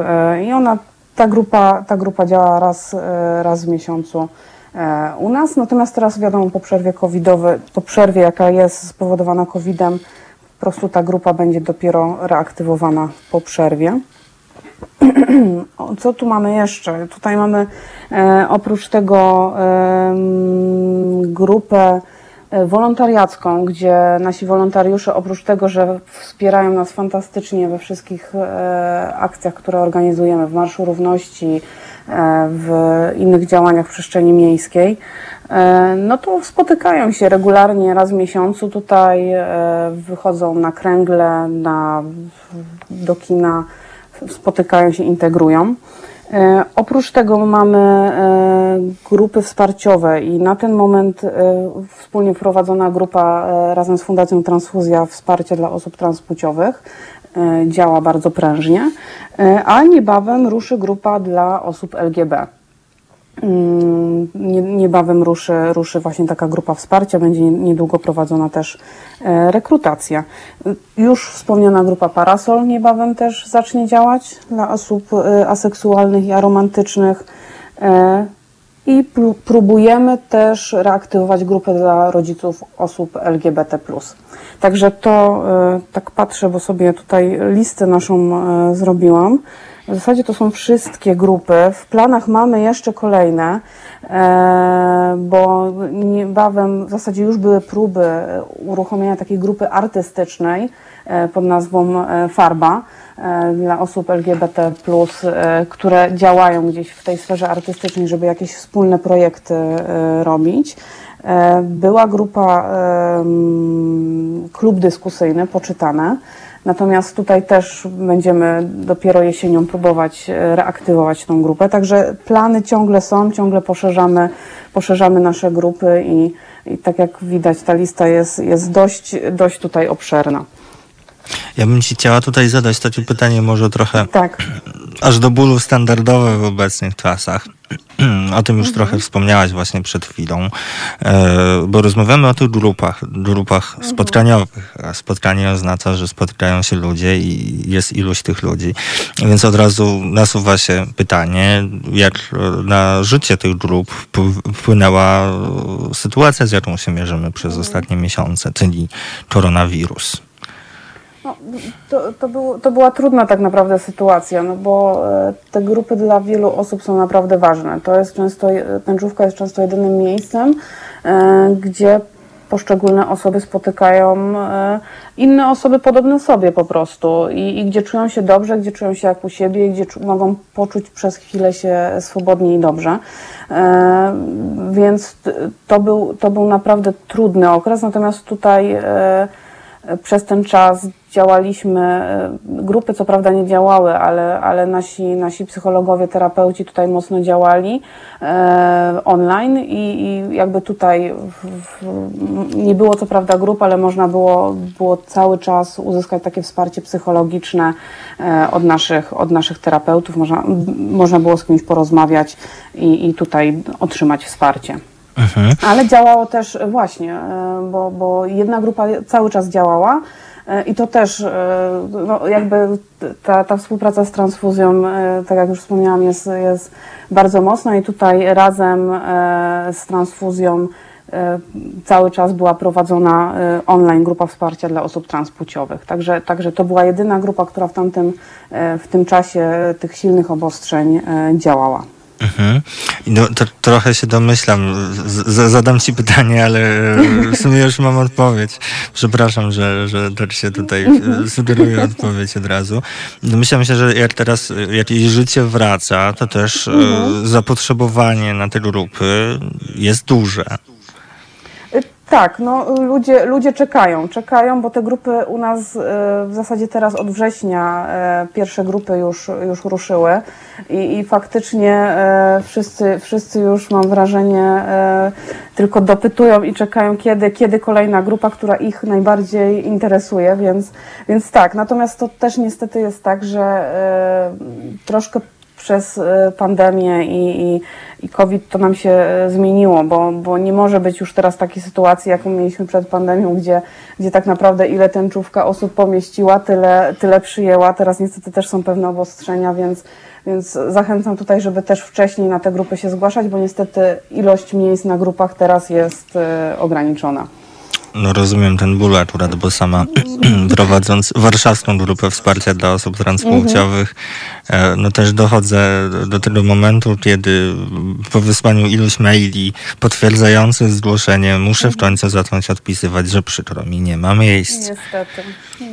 I ona, ta grupa, ta grupa działa raz, raz w miesiącu E, u nas. Natomiast teraz wiadomo po przerwie covidowej, po przerwie jaka jest spowodowana covidem, po prostu ta grupa będzie dopiero reaktywowana po przerwie. Co tu mamy jeszcze? Tutaj mamy e, oprócz tego e, grupę wolontariacką, gdzie nasi wolontariusze oprócz tego, że wspierają nas fantastycznie we wszystkich e, akcjach, które organizujemy w Marszu Równości, E, w innych działaniach w przestrzeni miejskiej, e, no to spotykają się regularnie raz w miesiącu tutaj, e, wychodzą na kręgle, na, do kina, spotykają się, integrują. Oprócz tego mamy grupy wsparciowe i na ten moment wspólnie prowadzona grupa razem z Fundacją Transfuzja Wsparcie dla osób transpłciowych E, działa bardzo prężnie, e, a niebawem ruszy grupa dla osób LGB. Mm, niebawem ruszy, ruszy właśnie taka grupa wsparcia, będzie niedługo prowadzona też e, rekrutacja. Już wspomniana grupa Parasol niebawem też zacznie działać dla osób aseksualnych i aromantycznych. I próbujemy też reaktywować grupę dla rodziców osób LGBT. Także to e, tak patrzę, bo sobie tutaj listę naszą e, zrobiłam. W zasadzie to są wszystkie grupy. W planach mamy jeszcze kolejne, e, bo niebawem w zasadzie już były próby uruchomienia takiej grupy artystycznej pod nazwą Farba dla osób LGBT, które działają gdzieś w tej sferze artystycznej, żeby jakieś wspólne projekty robić. E, była grupa klub dyskusyjny, poczytane. Natomiast tutaj też będziemy dopiero jesienią próbować e, reaktywować tą grupę. Także plany ciągle są, ciągle poszerzamy, poszerzamy nasze grupy i, i tak jak widać ta lista jest, jest dość, dość tutaj obszerna. Ja bym Ci chciała tutaj zadać takie pytanie może trochę tak. Aż do bólu standardowe w obecnych czasach. [CLEARS THROAT] O tym już mhm. trochę wspomniałaś właśnie przed chwilą, e, bo rozmawiamy o tych grupach, grupach mhm. spotkaniowych. A spotkanie oznacza, że spotykają się ludzie i jest ilość tych ludzi. Więc od razu nasuwa się pytanie, jak na życie tych grup wpłynęła sytuacja, z jaką się mierzymy przez mhm. ostatnie miesiące, czyli koronawirus. No, to, to, był, to była trudna tak naprawdę sytuacja, no bo e, te grupy dla wielu osób są naprawdę ważne. To jest często, tęczówka jest często jedynym miejscem, e, gdzie poszczególne osoby spotykają e, inne osoby podobne sobie po prostu i, i, gdzie czują się dobrze, gdzie czują się jak u siebie, gdzie mogą poczuć przez chwilę się swobodnie i dobrze. Więc to był, to był naprawdę trudny okres, natomiast tutaj przez ten czas działaliśmy, e, grupy co prawda nie działały, ale, ale nasi, nasi psychologowie, terapeuci tutaj mocno działali e, online i, i jakby tutaj w, w, nie było co prawda grup, ale można było, było cały czas uzyskać takie wsparcie psychologiczne e, od, naszych, od naszych terapeutów, można, można było z kimś porozmawiać i, i tutaj otrzymać wsparcie. Mhm. Ale działało też właśnie, e, bo, bo jedna grupa cały czas działała i to też e, no, jakby ta, ta współpraca z transfuzją, tak jak już wspomniałam, jest, jest bardzo mocna i tutaj razem z transfuzją cały czas była prowadzona online grupa wsparcia dla osób transpłciowych. Także, także to była jedyna grupa, która w tamtym w tym czasie tych silnych obostrzeń działała. Mhm. No, to trochę się domyślam. Z, zadam ci pytanie, ale w sumie już mam odpowiedź. Przepraszam, że, że też się tutaj sugeruję odpowiedź od razu. Domyślam się, że jak teraz jakieś życie wraca, to też mhm. zapotrzebowanie na te grupy jest duże. Tak, no ludzie, ludzie czekają, czekają, bo te grupy u nas e, w zasadzie teraz od września e, pierwsze grupy już, już ruszyły i, i faktycznie e, wszyscy, wszyscy już mam wrażenie tylko dopytują i czekają kiedy, kiedy kolejna grupa, która ich najbardziej interesuje, więc, więc tak, natomiast to też niestety jest tak, że troszkę przez e, pandemię i, i, i COVID to nam się e, zmieniło, bo, bo nie może być już teraz takiej sytuacji, jaką mieliśmy przed pandemią, gdzie, gdzie tak naprawdę ile tęczówka osób pomieściła, tyle, tyle przyjęła. Teraz niestety też są pewne obostrzenia, więc, więc zachęcam tutaj, żeby też wcześniej na te grupy się zgłaszać, bo niestety ilość miejsc na grupach teraz jest e, ograniczona. No rozumiem ten ból akurat, bo sama [CLEARS THROAT] prowadząc warszawską grupę wsparcia dla osób transpłciowych, e, no też dochodzę do tego momentu, kiedy po wysłaniu iluś maili potwierdzających zgłoszenie muszę w końcu zacząć odpisywać, że przykro mi nie ma miejsc. Niestety,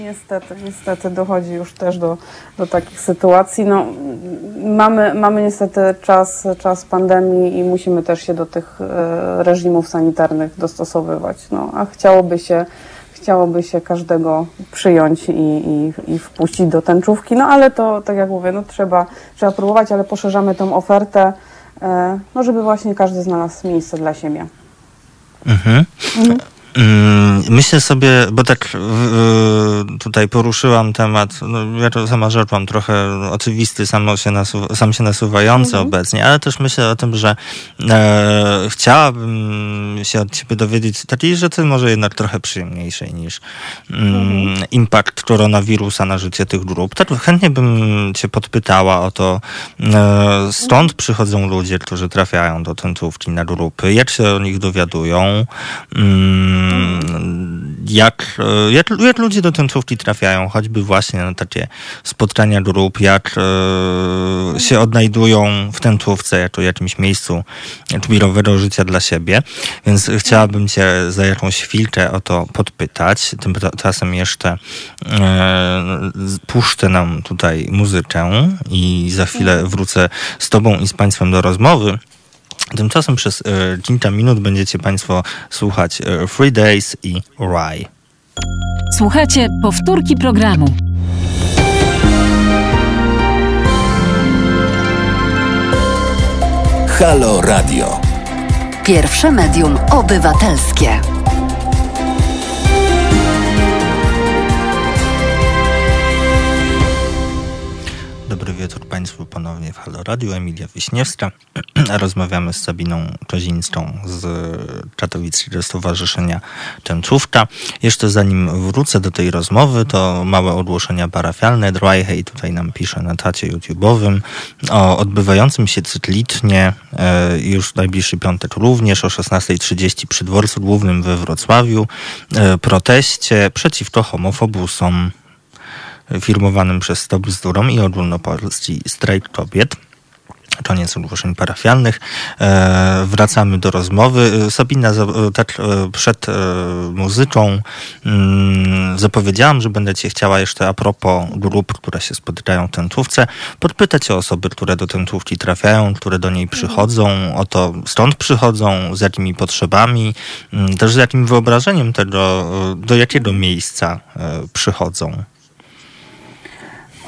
niestety, niestety dochodzi już też do, do takich sytuacji. No, mamy, mamy niestety czas, czas pandemii i musimy też się do tych e, reżimów sanitarnych dostosowywać. No, a chciałoby się, chciałoby się każdego przyjąć i, i, i wpuścić do tęczówki, no ale to, tak jak mówię, no trzeba, trzeba próbować, ale poszerzamy tą ofertę, e, no żeby właśnie każdy znalazł miejsce dla siebie. Mhm. mhm. Mm, myślę sobie, bo tak tutaj poruszyłam temat, no ja to sama rzecz mam trochę oczywisty, sam się, nasuwa, sam się nasuwający mhm. obecnie, ale też myślę o tym, że e, chciałabym się od ciebie dowiedzieć takiej rzeczy może jednak trochę przyjemniejszej niż mhm. impact koronawirusa na życie tych grup. Tak chętnie bym cię podpytała o to, e, stąd przychodzą ludzie, którzy trafiają do tentówki na grupy, jak się o nich dowiadują, mm, jak, jak, jak ludzie do tęczówki trafiają, choćby właśnie na takie spotkania grup, jak e, się odnajdują w tęczówce jako jakimś miejscu wirowego życia dla siebie. Więc chciałabym cię za jakąś chwilkę o to podpytać. Tymczasem jeszcze e, puszczę nam tutaj muzykę i za chwilę wrócę z tobą i z państwem do rozmowy. Tymczasem przez e, kilka minut będziecie Państwo słuchać e, Free Days i Rye. Słuchacie powtórki programu. Halo Radio. Pierwsze medium obywatelskie. Wieczór Państwu ponownie w Halo Radio. Emilia Wiśniewska. [CLEARS THROAT] Rozmawiamy z Sabiną Kozińską z Katowickiego Stowarzyszenia Tęczówka. Jeszcze zanim wrócę do tej rozmowy, to małe ogłoszenia parafialne. Dryhey tutaj nam pisze na tacie YouTube'owym o odbywającym się cyklicznie e, już najbliższy piątek również o 16.30 przy dworcu głównym we Wrocławiu e, proteście przeciwko homofobusom firmowanym przez Stop Bzdurą i ogólnopolski strajk kobiet. Koniec ogłoszeń parafialnych. E, wracamy do rozmowy. Sabina, e, tak e, przed e, muzyką mm, zapowiedziałam, że będę Cię chciała jeszcze a propos grup, które się spotykają w tęczówce, podpytać o osoby, które do tęczówki trafiają, które do niej przychodzą, o to skąd przychodzą, z jakimi potrzebami, mm, też z jakim wyobrażeniem tego, do jakiego miejsca e, przychodzą.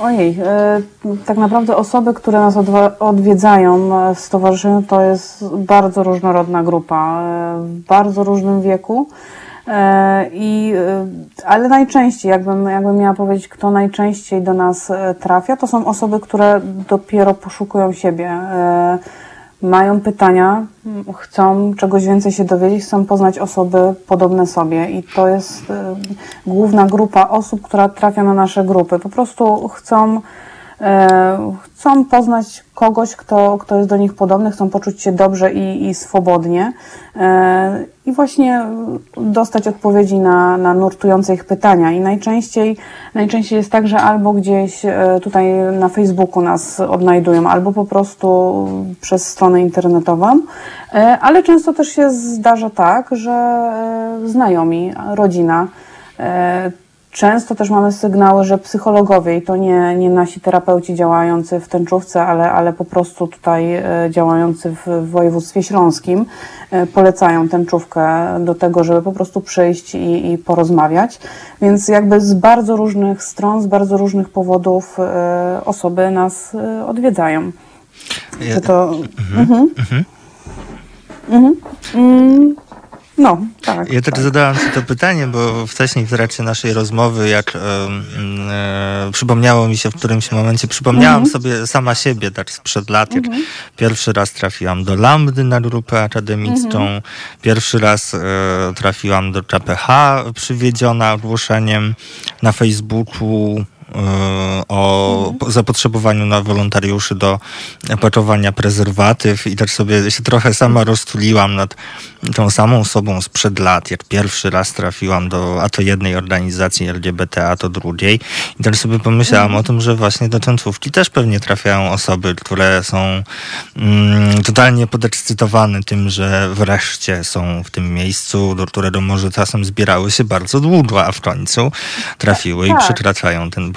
Ojej, e, tak naprawdę osoby, które nas odwiedzają w stowarzyszeniu, to jest bardzo różnorodna grupa, e, w bardzo różnym wieku. E, I, ale najczęściej, jakbym, jakbym miała powiedzieć, kto najczęściej do nas trafia, to są osoby, które dopiero poszukują siebie mają pytania, chcą czegoś więcej się dowiedzieć, chcą poznać osoby podobne sobie i to jest y, główna grupa osób, która trafia na nasze grupy. Po prostu chcą chcą poznać kogoś, kto, kto jest do nich podobny, chcą poczuć się dobrze i, i swobodnie e, i właśnie dostać odpowiedzi na, na nurtujące ich pytania. I najczęściej, najczęściej jest tak, że albo gdzieś e, tutaj na Facebooku nas odnajdują, albo po prostu przez stronę internetową, e, ale często też się zdarza tak, że znajomi, rodzina, Często też mamy sygnały, że psychologowie, i to nie, nie nasi terapeuci działający w tęczówce, ale, ale po prostu tutaj e, działający w województwie śląskim, e, polecają tęczówkę do tego, żeby po prostu przyjść i, i porozmawiać. Więc jakby z bardzo różnych stron, z bardzo różnych powodów e, osoby nas odwiedzają. Ja, to, mhm. Mhm. Mhm. No, tak. Ja też tak. zadałam Ci to pytanie, bo wcześniej w trakcie naszej rozmowy, jak e, e, przypomniało mi się w którymś momencie, przypomniałam mhm. sobie sama siebie tak sprzed lat, jak mhm. pierwszy raz trafiłam do Lambdy na grupę akademicką, mhm. pierwszy raz e, trafiłam do KPH przywiedziona ogłoszeniem na Facebooku o mhm. zapotrzebowaniu na wolontariuszy do pakowania prezerwatyw i tak sobie się trochę sama roztuliłam nad tą samą osobą sprzed lat, jak pierwszy raz trafiłam do a to jednej organizacji LGBT, a to drugiej i tak sobie pomyślałam mhm. o tym, że właśnie do tęczówki też pewnie trafiają osoby, które są mm, totalnie podekscytowane tym, że wreszcie są w tym miejscu, do którego może czasem zbierały się bardzo długo, a w końcu trafiły tak, i przekraczają ten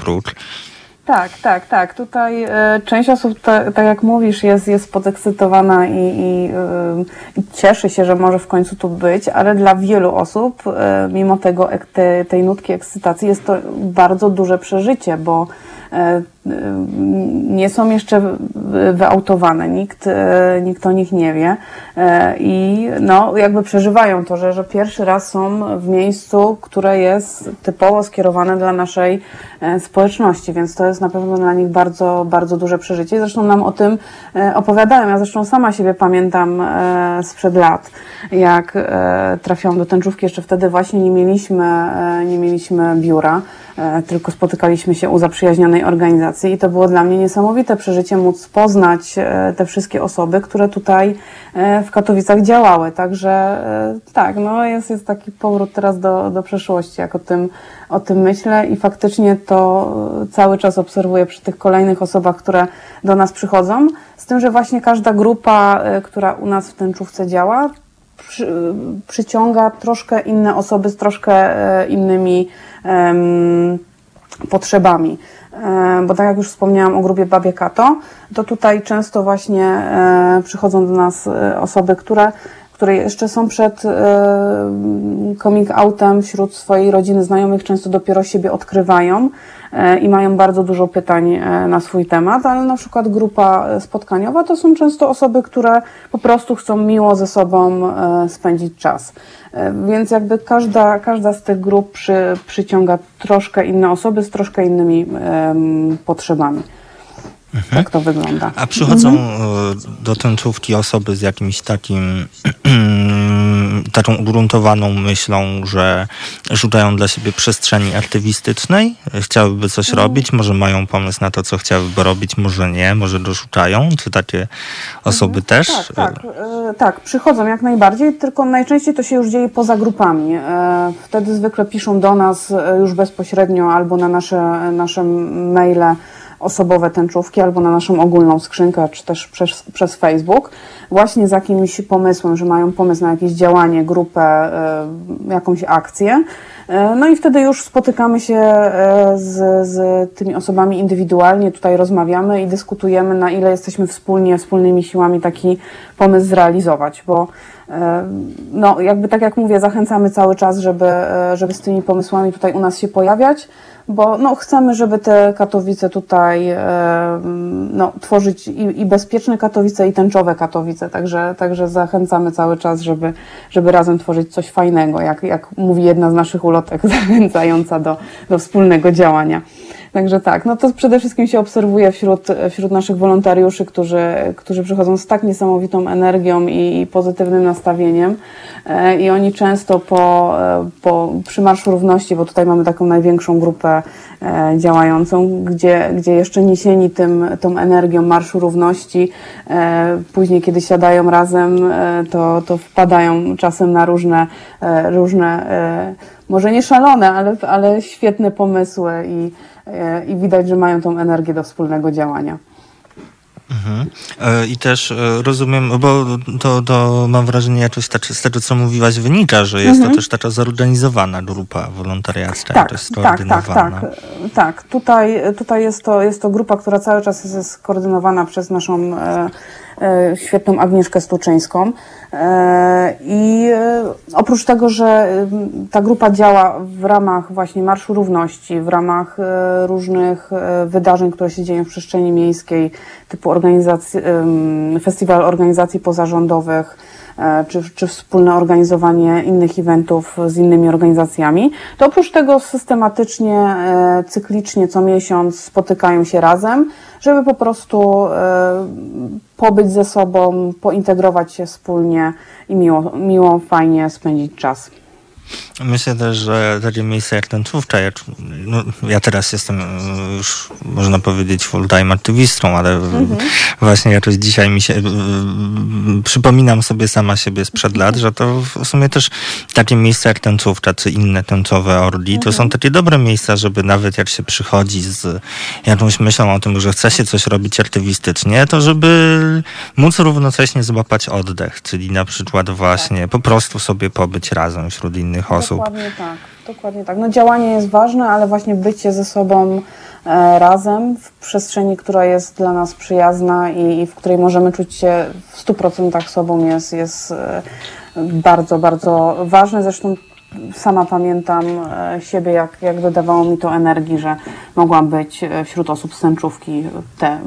Tak, tak, tak. Tutaj e, część osób, tak jak mówisz, jest, jest podekscytowana i, i, e, i, cieszy się, że może w końcu tu być, ale dla wielu osób, e, mimo tego te, tej nutki ekscytacji, jest to bardzo duże przeżycie, bo nie są jeszcze wyautowane, nikt, e, nikt o nich nie wie. E, i no, jakby przeżywają to, że, że pierwszy raz są w miejscu, które jest typowo skierowane dla naszej społeczności, więc to jest na pewno dla nich bardzo, bardzo duże przeżycie. Zresztą nam o tym opowiadałem, ja zresztą sama siebie pamiętam sprzed lat, jak trafiłam do tęczówki, jeszcze wtedy właśnie nie mieliśmy, nie mieliśmy biura, tylko spotykaliśmy się u zaprzyjaźnionej organizacji i to było dla mnie niesamowite przeżycie móc poznać e, te wszystkie osoby, które tutaj e, w Katowicach działały. Także e, tak, no jest, jest taki powrót teraz do, do przeszłości, jak o tym, o tym myślę i faktycznie to cały czas obserwuję przy tych kolejnych osobach, które do nas przychodzą, z tym, że właśnie każda grupa, która u nas w tęczówce działa, przy, przyciąga troszkę inne osoby z troszkę innymi um, potrzebami. E, bo tak jak już wspomniałam o grupie Babie Kato, to tutaj często właśnie e, przychodzą do nas e, osoby, które, które jeszcze są przed coming outem wśród swojej rodziny, znajomych, często dopiero siebie odkrywają i mają bardzo dużo pytań na swój temat, ale na przykład grupa spotkaniowa to są często osoby, które po prostu chcą miło ze sobą spędzić czas. Więc jakby każda, każda z tych grup przy, przyciąga troszkę inne osoby z troszkę innymi potrzebami. Mhm. Tak to wygląda. A przychodzą mhm. E, do tęczówki osoby z jakimś takim [CLEARS THROAT] taką ugruntowaną myślą, że szukają dla siebie przestrzeni aktywistycznej, chciałyby coś mhm. robić, może mają pomysł na to, co chciałyby robić, może nie, może doszukają. Czy takie osoby mhm. też? Tak, tak, e, tak, przychodzą jak najbardziej, tylko najczęściej to się już dzieje poza grupami. E, wtedy zwykle piszą do nas już bezpośrednio albo na nasze, nasze maile osobowe tęczówki albo na naszą ogólną skrzynkę, czy też przez, przez Facebook, właśnie z jakimś pomysłem, że mają pomysł na jakieś działanie, grupę, y, jakąś akcję. Y, no i wtedy już spotykamy się y, z, z tymi osobami indywidualnie, tutaj rozmawiamy i dyskutujemy, na ile jesteśmy wspólnie, wspólnymi siłami taki pomysł zrealizować, bo no, jakby tak jak mówię, zachęcamy cały czas, żeby, żeby z tymi pomysłami tutaj u nas się pojawiać bo no, chcemy, żeby te Katowice tutaj no, tworzyć i, i bezpieczne Katowice, i tęczowe Katowice, także, także zachęcamy cały czas, żeby, żeby razem tworzyć coś fajnego, jak, jak mówi jedna z naszych ulotek, [LAUGHS] zachęcająca do, do wspólnego działania. Także tak, no to przede wszystkim się obserwuje wśród, wśród naszych wolontariuszy, którzy, którzy przychodzą z tak niesamowitą energią i, i pozytywnym nastawieniem. E, i oni często po, e, po, przy Marszu Równości, bo tutaj mamy taką największą grupę e, działającą, gdzie, gdzie jeszcze niesieni tym, tą energią Marszu Równości, później kiedy siadają razem, to, to wpadają czasem na różne, różne może nie szalone, ale, ale świetne pomysły i, i widać, że mają tą energię do wspólnego działania. Mhm. E, I też e, rozumiem, bo to, to mam wrażenie jakoś z tego, co mówiłaś, wynika, że jest mhm. to też taka zorganizowana grupa wolontariacka, tak, tak, tak, tak, tak. Tutaj, tutaj jest, to, jest to grupa, która cały czas jest skoordynowana przez naszą e, E, świetną Agnieszkę Stuczyńską. E, I e, oprócz tego, że ta grupa działa w ramach właśnie Marszu Równości, w ramach różnych wydarzeń, które się dzieją w przestrzeni miejskiej, typu organizacji, festiwal organizacji pozarządowych, czy, czy wspólne organizowanie innych eventów z innymi organizacjami, to oprócz tego systematycznie, cyklicznie co miesiąc spotykają się razem, żeby po prostu pobyć ze sobą, pointegrować się wspólnie i miło, miło fajnie spędzić czas. Myślę też, że takie miejsca jak tęczówka, jak, no, ja teraz jestem e, już, można powiedzieć, full-time aktywistą, ale mhm. właśnie jakoś dzisiaj mi się, przypominam sobie sama siebie sprzed lat, że to w sumie też takie miejsca jak tęczówka, czy inne tęczowe orli, to są mhm. takie dobre miejsca, żeby nawet jak się przychodzi z jakąś myślą o tym, że chce się coś robić aktywistycznie, to żeby móc równocześnie złapać oddech, czyli na przykład właśnie tak. po prostu sobie pobyć razem wśród innych osób osób. Dokładnie tak, dokładnie tak. No działanie jest ważne, ale właśnie bycie ze sobą e, razem w przestrzeni, która jest dla nas przyjazna i, i w której możemy czuć się w 100% sobą jest, jest e, bardzo, bardzo ważne. Zresztą sama pamiętam e, siebie, jak, jak dodawało mi to energii, że mogłam być wśród osób z tęczówki te,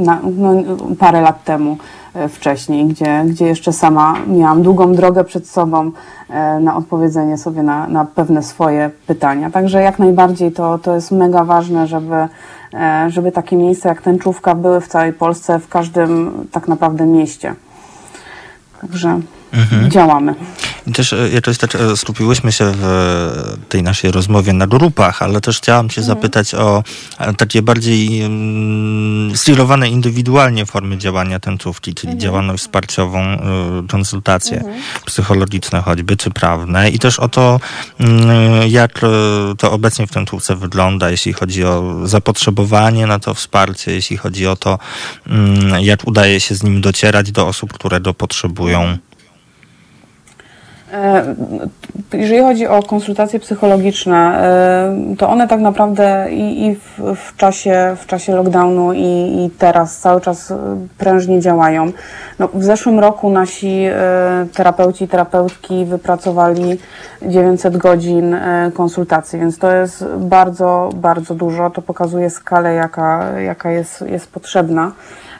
na, no, parę lat temu. E, wcześniej, gdzie, gdzie jeszcze sama miałam długą drogę przed sobą e, na odpowiedzenie sobie na, na pewne swoje pytania. Także jak najbardziej to, to jest mega ważne, żeby, e, żeby takie miejsca jak tęczówka były w całej Polsce, w każdym tak naprawdę mieście. Także mhm. działamy. I też jakoś tak skupiłyśmy się w tej naszej rozmowie na grupach, ale też chciałam Cię mhm. zapytać o takie bardziej um, stylowane indywidualnie formy działania tęczówki, czyli mhm. działalność wsparciową, konsultacje mhm. psychologiczne choćby, czy prawne i też o to, y, jak to obecnie w tęczówce wygląda, jeśli chodzi o zapotrzebowanie na to wsparcie, jeśli chodzi o to, y, jak udaje się z nim docierać do osób, które go potrzebują. E, jeżeli chodzi o konsultacje psychologiczne, e, to one tak naprawdę i, i w, w, czasie, w czasie lockdownu i, i, teraz cały czas prężnie działają. No, w zeszłym roku nasi e, terapeuci i terapeutki wypracowali 900 godzin konsultacji, więc to jest bardzo, bardzo dużo. To pokazuje skalę, jaka, jaka jest, jest potrzebna.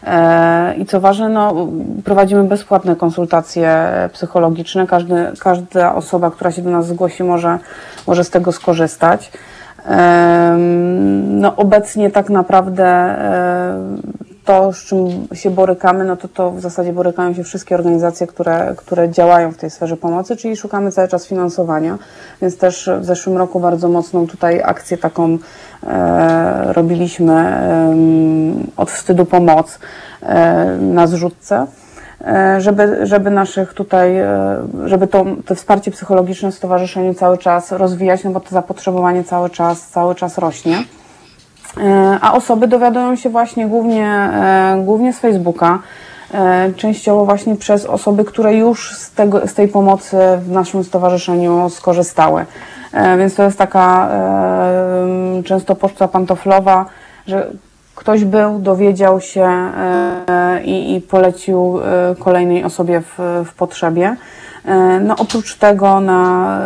E, I co ważne, no, prowadzimy bezpłatne konsultacje psychologiczne. Każdy, każda osoba, która się do nas zgłosi, może, może z tego skorzystać. No, obecnie tak naprawdę e, to, z czym się borykamy, no to to w zasadzie borykają się wszystkie organizacje, które, które działają w tej sferze pomocy, czyli szukamy cały czas finansowania, więc też w zeszłym roku bardzo mocną tutaj akcję taką e, robiliśmy e, od wstydu pomoc e, na zrzutce e, żeby, żeby naszych tutaj, e, żeby to, to wsparcie psychologiczne w stowarzyszeniu cały czas rozwijać, no bo to zapotrzebowanie cały czas, cały czas rośnie. E, a osoby dowiadują się właśnie głównie, e, głównie z Facebooka, e, częściowo właśnie przez osoby, które już z, tego, z tej pomocy w naszym stowarzyszeniu skorzystały. Więc to jest taka często poczta pantoflowa, że ktoś był, dowiedział się i, i polecił kolejnej osobie w, w potrzebie. No oprócz tego na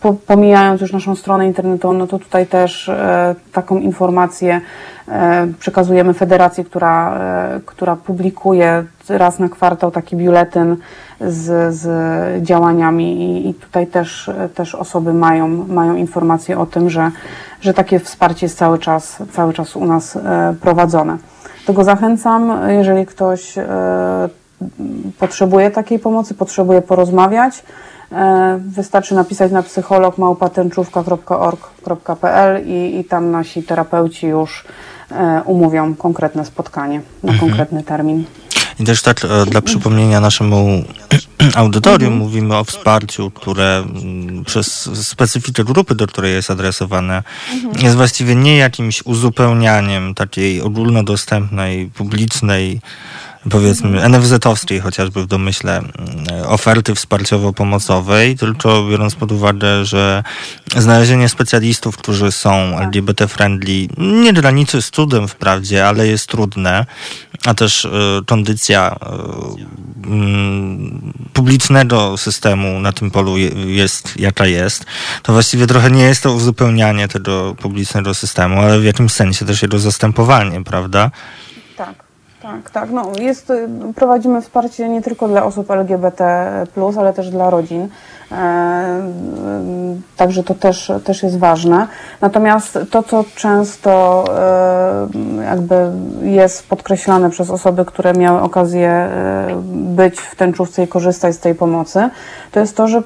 po, pomijając już naszą stronę internetową, no to tutaj też e, taką informację e, przekazujemy federacji, która, e, która publikuje raz na kwartał taki biuletyn z, z działaniami i, i tutaj też, też osoby mają, mają informacje o tym, że, że takie wsparcie jest cały czas, cały czas u nas e, prowadzone. Tego zachęcam, jeżeli ktoś e, potrzebuje takiej pomocy, potrzebuje porozmawiać, e, wystarczy napisać na psycholog małpatęczówka.org.pl i, i tam nasi terapeuci już e, umówią konkretne spotkanie na mhm. konkretny termin. I też tak e, dla przypomnienia naszemu [CLEARS THROAT] audytorium mhm. mówimy o wsparciu, które przez specyfikę grupy, do której jest adresowane, mhm. jest właściwie nie jakimś uzupełnianiem takiej ogólnodostępnej, publicznej powiedzmy NFZ-owskiej chociażby w domyśle mm, oferty wsparciowo-pomocowej, tylko biorąc pod uwagę, że znalezienie specjalistów, którzy są LGBT-friendly nie graniczy z cudem wprawdzie, ale jest trudne, a też y, kondycja y, y, publicznego systemu na tym polu jest jaka jest, to właściwie trochę nie jest to uzupełnianie tego publicznego systemu, ale w jakimś sensie też jego zastępowanie, prawda? Tak. Tak. No, jest, prowadzimy wsparcie nie tylko dla osób LGBT, ale też dla rodzin. E, także to też, też jest ważne. Natomiast to, co często e, jakby jest podkreślane przez osoby, które miały okazję e, być w tęczówce i korzystać z tej pomocy, to jest to, że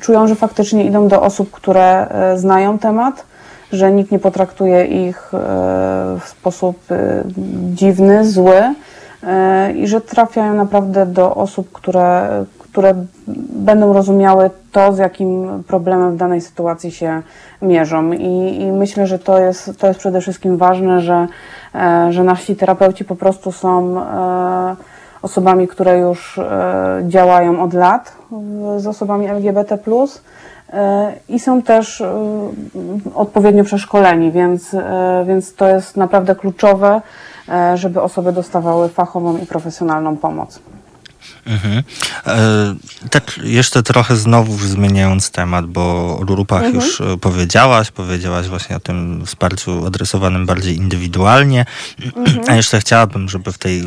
czują, że faktycznie idą do osób, które e, znają temat, że nikt nie potraktuje ich e, w sposób e, dziwny, zły e, i że trafiają naprawdę do osób, które, które będą rozumiały to, z jakim problemem w danej sytuacji się mierzą. I, i myślę, że to jest, to jest przede wszystkim ważne, że, że nasi terapeuci po prostu są osobami, które już działają od lat z osobami LGBT i są też e, odpowiednio przeszkoleni, więc, e, więc to jest naprawdę kluczowe, e, żeby osoby dostawały fachową i profesjonalną pomoc. Mhm. E, tak jeszcze trochę znowu zmieniając temat, bo o grupach mhm. już e, powiedziałaś, powiedziałaś właśnie o tym wsparciu adresowanym bardziej indywidualnie, mhm. a jeszcze chciałabym, żeby w tej e,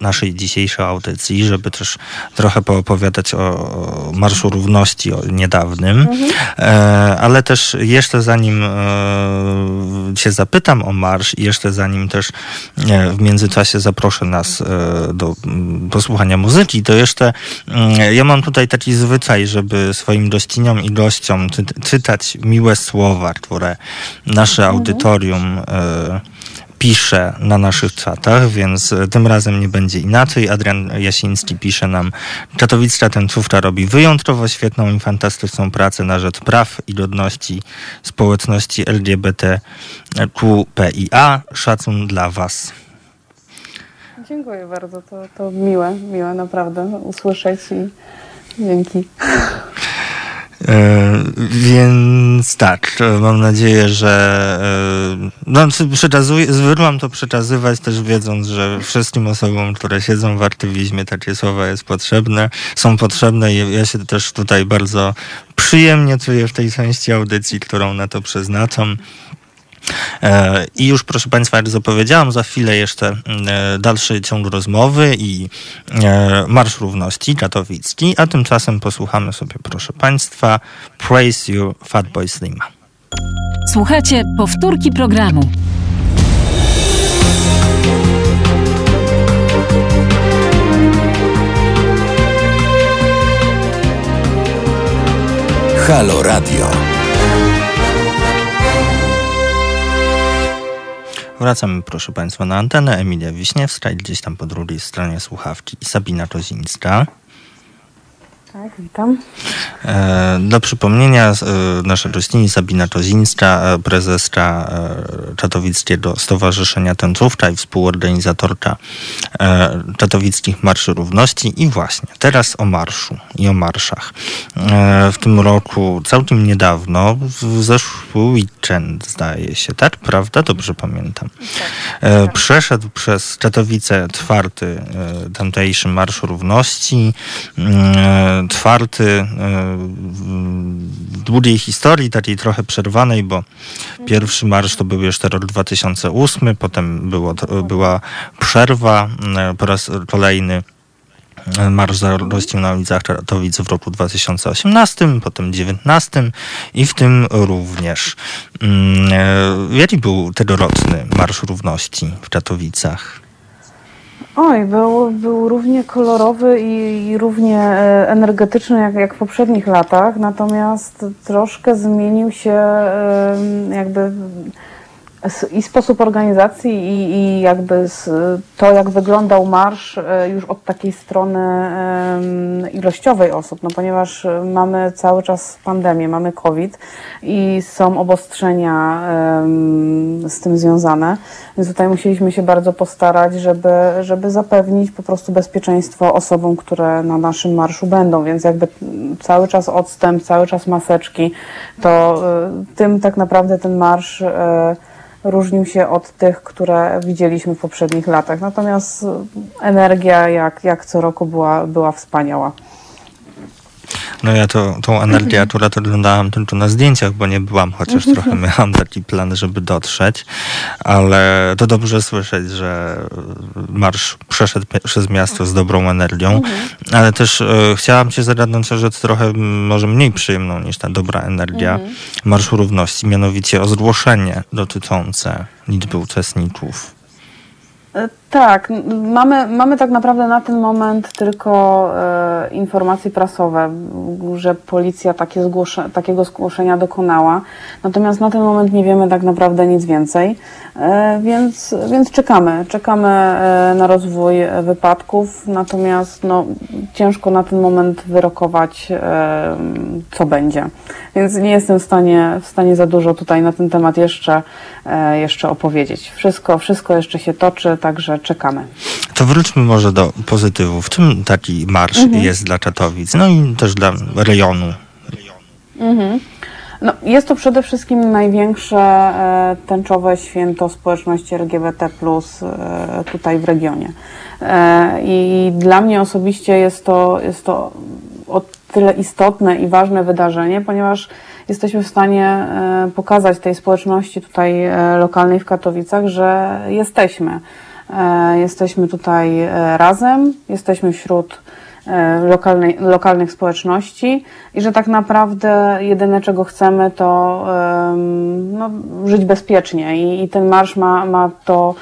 naszej dzisiejszej audycji, żeby też trochę poopowiadać o Marszu Równości o niedawnym, mhm. e, ale też jeszcze zanim e, się zapytam o marsz i jeszcze zanim też w międzyczasie zaproszę nas do posłuchania muzyki, to jeszcze mm, ja mam tutaj taki zwyczaj, żeby swoim gościniom i gościom czy, czytać miłe słowa, które nasze mhm. audytorium y, pisze na naszych czatach, więc tym razem nie będzie inaczej. Adrian Jasiński pisze nam, Katowicka tęczówka robi wyjątkowo świetną i fantastyczną pracę na rzecz praw i godności społeczności LGBTQPIA. Szacun dla Was. Dziękuję bardzo, to, to miłe, miłe naprawdę usłyszeć i dzięki. E, więc tak, mam nadzieję, że e, no, zwykłam to przekazywać też wiedząc, że wszystkim osobom, które siedzą w aktywizmie, takie słowa jest potrzebne, są potrzebne i ja się też tutaj bardzo przyjemnie czuję w tej części audycji, którą na to przeznaczam. E, I już, proszę Państwa, jak zapowiedziałam, za chwilę jeszcze e, dalszy ciąg rozmowy i e, Marsz Równości katowicki, a tymczasem posłuchamy sobie, proszę Państwa, Praise You Fatboy Slim. Słuchajcie powtórki programu. Halo Radio. Wracamy, proszę Państwa, na antenę. Emilia Wiśniewska i gdzieś tam po drugiej stronie słuchawki Sabina Kozińska. Tak, witam. E, dla przypomnienia, e, nasza gościni Sabina Kozińska, e, prezeska Katowickiego Stowarzyszenia Tęczówka i współorganizatorka Katowickich Marszy Równości. I właśnie, teraz o marszu i o marszach. W tym roku, całkiem niedawno, w zeszły weekend, zdaje się, tak? Prawda? Dobrze pamiętam. Tak. Przeszedł przez Czatowice czwarty tamtejszy Marsz Równości, czwarty w długiej historii, takiej trochę przerwanej, bo pierwszy marsz to był jeszcze rok 2008, potem było, była przerwa po raz kolejny Marsz za Rością na ulicach Czaratowic w roku 2018, potem 2019 i w tym również. Mm, e, jaki był tegoroczny Marsz Równości w Katowicach? Oj, był, był równie kolorowy i, i równie e, energetyczny jak, jak w poprzednich latach, natomiast troszkę zmienił się jakby i sposób organizacji i, i jakby to, jak wyglądał marsz e, już od takiej strony ilościowej osób, no ponieważ mamy cały czas pandemię, mamy COVID i są obostrzenia z tym związane, więc tutaj musieliśmy się bardzo postarać, żeby, żeby zapewnić po prostu bezpieczeństwo osobom, które na naszym marszu będą, więc jakby cały czas odstęp, cały czas maseczki, to e, tym tak naprawdę ten marsz e, różnił się od tych, które widzieliśmy w poprzednich latach. Natomiast energia, jak, jak co roku, była, była wspaniała. No ja to, tą energię akurat oglądałam tylko na zdjęciach, bo nie byłam, chociaż mhm. trochę miałam taki plan, żeby dotrzeć, ale to dobrze słyszeć, że marsz przeszedł przez miasto z dobrą energią, mhm. ale też e, chciałam cię zagadnąć o rzecz trochę może mniej przyjemną niż ta dobra energia mhm. Marszu Równości, mianowicie o zgłoszenie dotyczące liczby uczestników. Tak, mamy, mamy tak naprawdę na ten moment tylko e, informacje prasowe, że policja takie zgłosze, takiego zgłoszenia dokonała. Natomiast na ten moment nie wiemy tak naprawdę nic więcej, e, więc, więc czekamy. Czekamy e, na rozwój wypadków, natomiast no, ciężko na ten moment wyrokować, e, co będzie. Więc nie jestem w stanie, w stanie za dużo tutaj na ten temat jeszcze, e, jeszcze opowiedzieć. Wszystko, wszystko jeszcze się toczy, także czekamy. To wróćmy może do pozytywów. Czym taki marsz mhm. jest dla Katowic? No i też dla rejonu. Mhm. No, jest to przede wszystkim największe e, tęczowe święto społeczności LGBT e, tutaj w regionie. E, I dla mnie osobiście jest to, jest to o tyle istotne i ważne wydarzenie, ponieważ jesteśmy w stanie e, pokazać tej społeczności tutaj e, lokalnej w Katowicach, że jesteśmy. E, jesteśmy tutaj e, razem, jesteśmy wśród e, lokalnej, lokalnych społeczności i że tak naprawdę jedyne czego chcemy to no, żyć bezpiecznie I, i ten marsz ma, ma, to,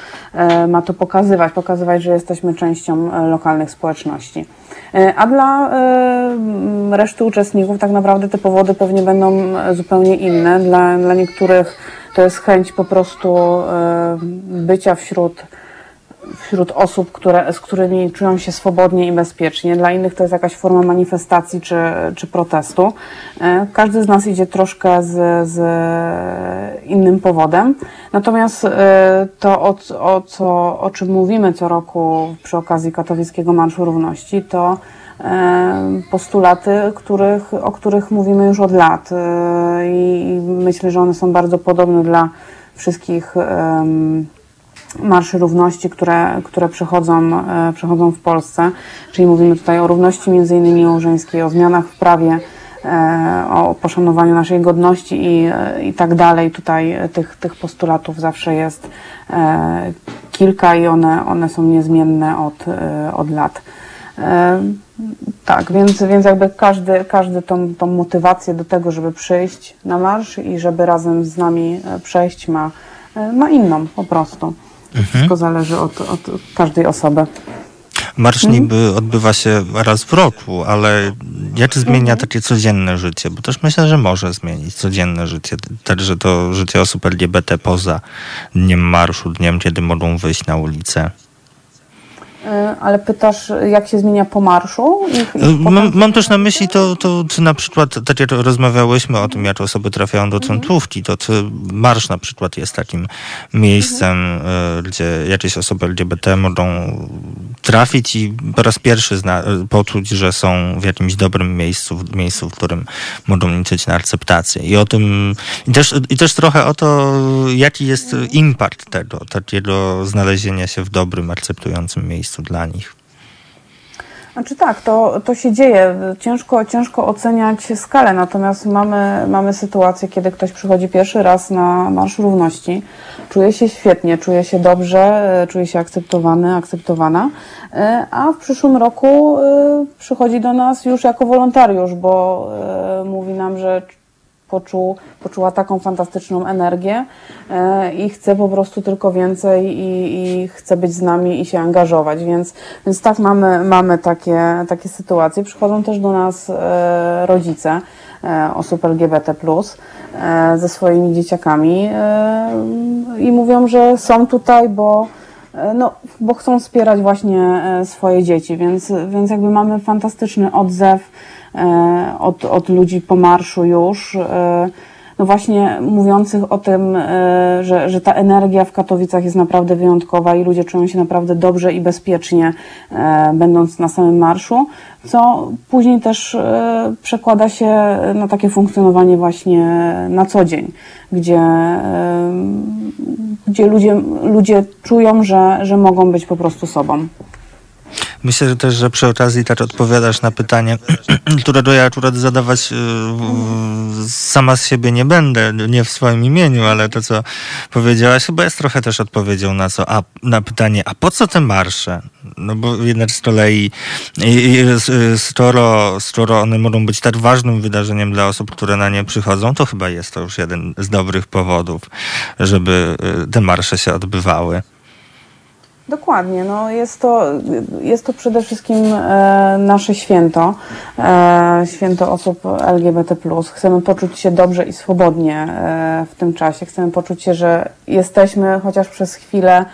ma to pokazywać, pokazywać, że jesteśmy częścią lokalnych społeczności. A dla reszty uczestników tak naprawdę te powody pewnie będą zupełnie inne. Dla, dla niektórych to jest chęć po prostu bycia wśród wśród osób, które, z którymi czują się swobodnie i bezpiecznie. Dla innych to jest jakaś forma manifestacji czy, czy protestu. E, każdy z nas idzie troszkę z, z innym powodem. Natomiast e, to, o, o, co, o czym mówimy co roku przy okazji Katowickiego Marszu Równości, to e, postulaty, których, o których mówimy już od lat. I myślę, że one są bardzo podobne dla wszystkich marszy równości, które, które przechodzą, e, przechodzą w Polsce, czyli mówimy tutaj o równości między innymi małżeńskiej, o zmianach w prawie, e, o poszanowaniu naszej godności i, e, i tak dalej. Tutaj tych, tych postulatów zawsze jest kilka i one, one są niezmienne od, od lat. Tak, więc, więc jakby każdy, każdy tą, tą motywację do tego, żeby przyjść na marsz i żeby razem z nami przejść ma, ma inną po prostu. Mhm. Wszystko zależy od, od, każdej osoby. Marsz mhm. niby odbywa się raz w roku, ale jak zmienia mhm. takie codzienne życie? Bo też myślę, że może zmienić codzienne życie. Także to życie osób LGBT poza dniem marszu, dniem, kiedy mogą wyjść na ulicę. E, ale pytasz, jak się zmienia po marszu? I mam, mam, też na myśli to, to, czy na przykład, tak jak rozmawiałyśmy o tym, jak osoby trafiają do centrówki, to czy marsz na przykład jest takim miejscem, mhm. gdzie jakieś osoby LGBT mogą trafić i po raz pierwszy zna, poczuć, że są w jakimś dobrym miejscu, w miejscu, w którym mogą liczyć na akceptację. I o tym, i też, i też trochę o to, jaki jest impact tego, takiego znalezienia się w dobrym, akceptującym miejscu dla nich. Znaczy tak, to, to się dzieje. Ciężko, ciężko oceniać skalę, natomiast mamy, mamy sytuację, kiedy ktoś przychodzi pierwszy raz na Marsz Równości, czuje się świetnie, czuje się dobrze, czuje się akceptowany, akceptowana, e, a w przyszłym roku e, przychodzi do nas już jako wolontariusz, bo e, mówi nam, że poczuł, poczuła taką fantastyczną energię e, i chce po prostu tylko więcej i, i chce być z nami i się angażować. Więc, więc tak mamy, mamy takie, takie sytuacje. Przychodzą też do nas e, rodzice e, osób LGBT ze swoimi dzieciakami i mówią, że są tutaj, bo no, bo chcą wspierać właśnie swoje dzieci, więc, więc jakby mamy fantastyczny odzew od, od ludzi po marszu już, e, no właśnie mówiących o tym, e, że, że ta energia w Katowicach jest naprawdę wyjątkowa i ludzie czują się naprawdę dobrze i bezpiecznie, będąc na samym marszu, co później też przekłada się na takie funkcjonowanie właśnie na co dzień, gdzie, gdzie ludzie, ludzie czują, że, że mogą być po prostu sobą. Myślę że też, że przy okazji tak odpowiadasz na pytanie, [CLEARS THROAT] którego ja akurat zadawać y, sama z siebie nie będę, nie w swoim imieniu, ale to, co powiedziałaś, chyba jest trochę też odpowiedzią na co, a na pytanie, a po co te marsze? No bo jednak z kolei skoro, skoro one mogą być tak ważnym wydarzeniem dla osób, które na nie przychodzą, to chyba jest to już jeden z dobrych powodów, żeby y, te marsze się odbywały. Dokładnie, no jest, to, jest to przede wszystkim e, nasze święto, e, święto osób LGBT. Chcemy poczuć się dobrze i swobodnie e, w tym czasie. Chcemy poczuć się, że jesteśmy chociaż przez chwilę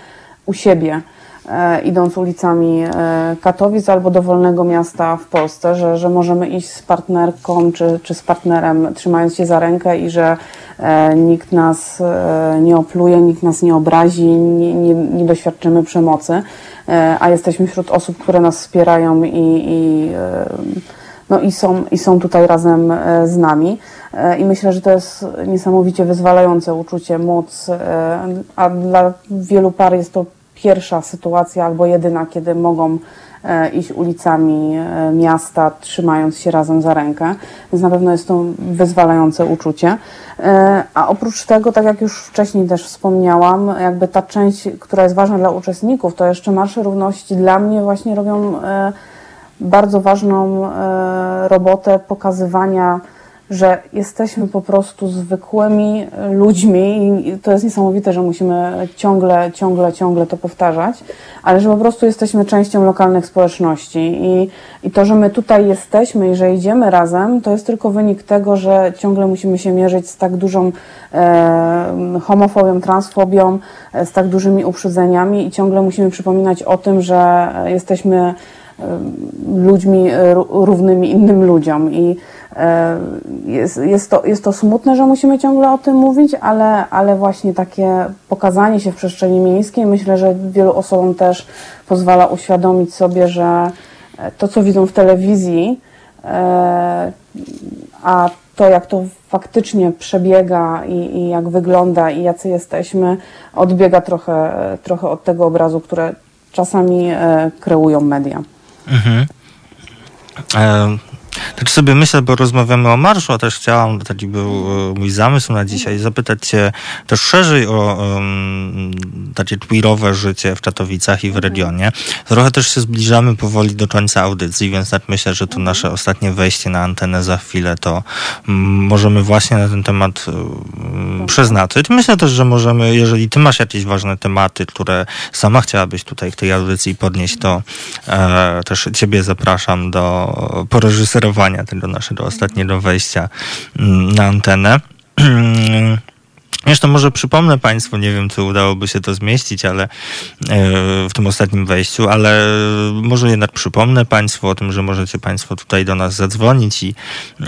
u siebie. E, idąc ulicami e, Katowic albo dowolnego miasta w Polsce, że, że możemy iść z partnerką czy, czy z partnerem, trzymając się za rękę i że e, nikt nas nie opluje, nikt nas nie obrazi, nie, nie, nie doświadczymy przemocy, a jesteśmy wśród osób, które nas wspierają i, i no i są, i są tutaj razem z nami. I myślę, że to jest niesamowicie wyzwalające uczucie móc, a dla wielu par jest to pierwsza sytuacja albo jedyna, kiedy mogą e, iść ulicami e, miasta, trzymając się razem za rękę, więc na pewno jest to wyzwalające uczucie. E, a oprócz tego, tak jak już wcześniej też wspomniałam, jakby ta część, która jest ważna dla uczestników, to jeszcze Marsze Równości dla mnie właśnie robią bardzo ważną robotę pokazywania że jesteśmy po prostu zwykłymi ludźmi i to jest niesamowite, że musimy ciągle, ciągle, ciągle to powtarzać, ale że po prostu jesteśmy częścią lokalnych społeczności. I, i to, że my tutaj jesteśmy i że idziemy razem, to jest tylko wynik tego, że ciągle musimy się mierzyć z tak dużą e, homofobią, transfobią, e, z tak dużymi uprzedzeniami i ciągle musimy przypominać o tym, że jesteśmy ludźmi równymi innym ludziom i E, jest, jest, to, jest to smutne, że musimy ciągle o tym mówić, ale, ale właśnie takie pokazanie się w przestrzeni miejskiej myślę, że wielu osobom też pozwala uświadomić sobie, że to, co widzą w telewizji, e, a to, jak to faktycznie przebiega i, i jak wygląda i jacy jesteśmy, odbiega trochę, trochę od tego obrazu, które czasami e, kreują media. Mhm. Tak sobie myślę, bo rozmawiamy o marszu, a też chciałam, taki był e, mój zamysł na dzisiaj, zapytać cię też szerzej o um, takie queerowe życie w Katowicach i w regionie. Trochę też się zbliżamy powoli do końca audycji, więc tak myślę, że to nasze ostatnie wejście na antenę za chwilę, to możemy właśnie na ten temat um, przeznaczyć. Myślę też, że możemy, jeżeli ty masz jakieś ważne tematy, które sama chciałabyś tutaj w tej audycji podnieść, to e, też ciebie zapraszam do poreżyserowania tego naszego ostatniego wejścia mm, na antenę. [CLEARS THROAT] Zresztą może przypomnę Państwu, nie wiem, czy udałoby się to zmieścić, ale e, w tym ostatnim wejściu, ale może jednak przypomnę Państwu o tym, że możecie Państwo tutaj do nas zadzwonić i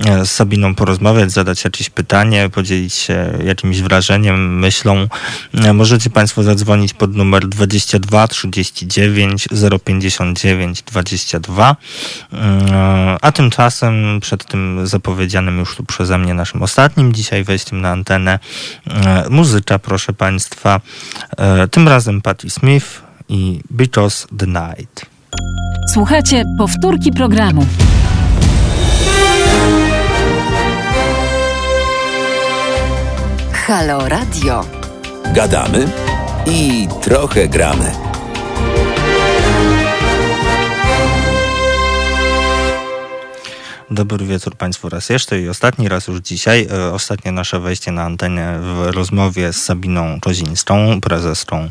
e, z Sabiną porozmawiać, zadać jakieś pytanie, podzielić się jakimś wrażeniem, myślą. E, możecie Państwo zadzwonić pod numer 22 39 059 22. A tymczasem przed tym zapowiedzianym już tu przeze mnie naszym ostatnim dzisiaj wejściem na antenę Muzyka, proszę Państwa. E, tym razem Patti Smith i Because the Night. Słuchajcie powtórki programu. Halo Radio. Gadamy i trochę gramy. Dobry wieczór Państwu raz jeszcze i ostatni raz już dzisiaj. E, ostatnie nasze wejście na antenę w rozmowie z Sabiną Kozińską, prezeską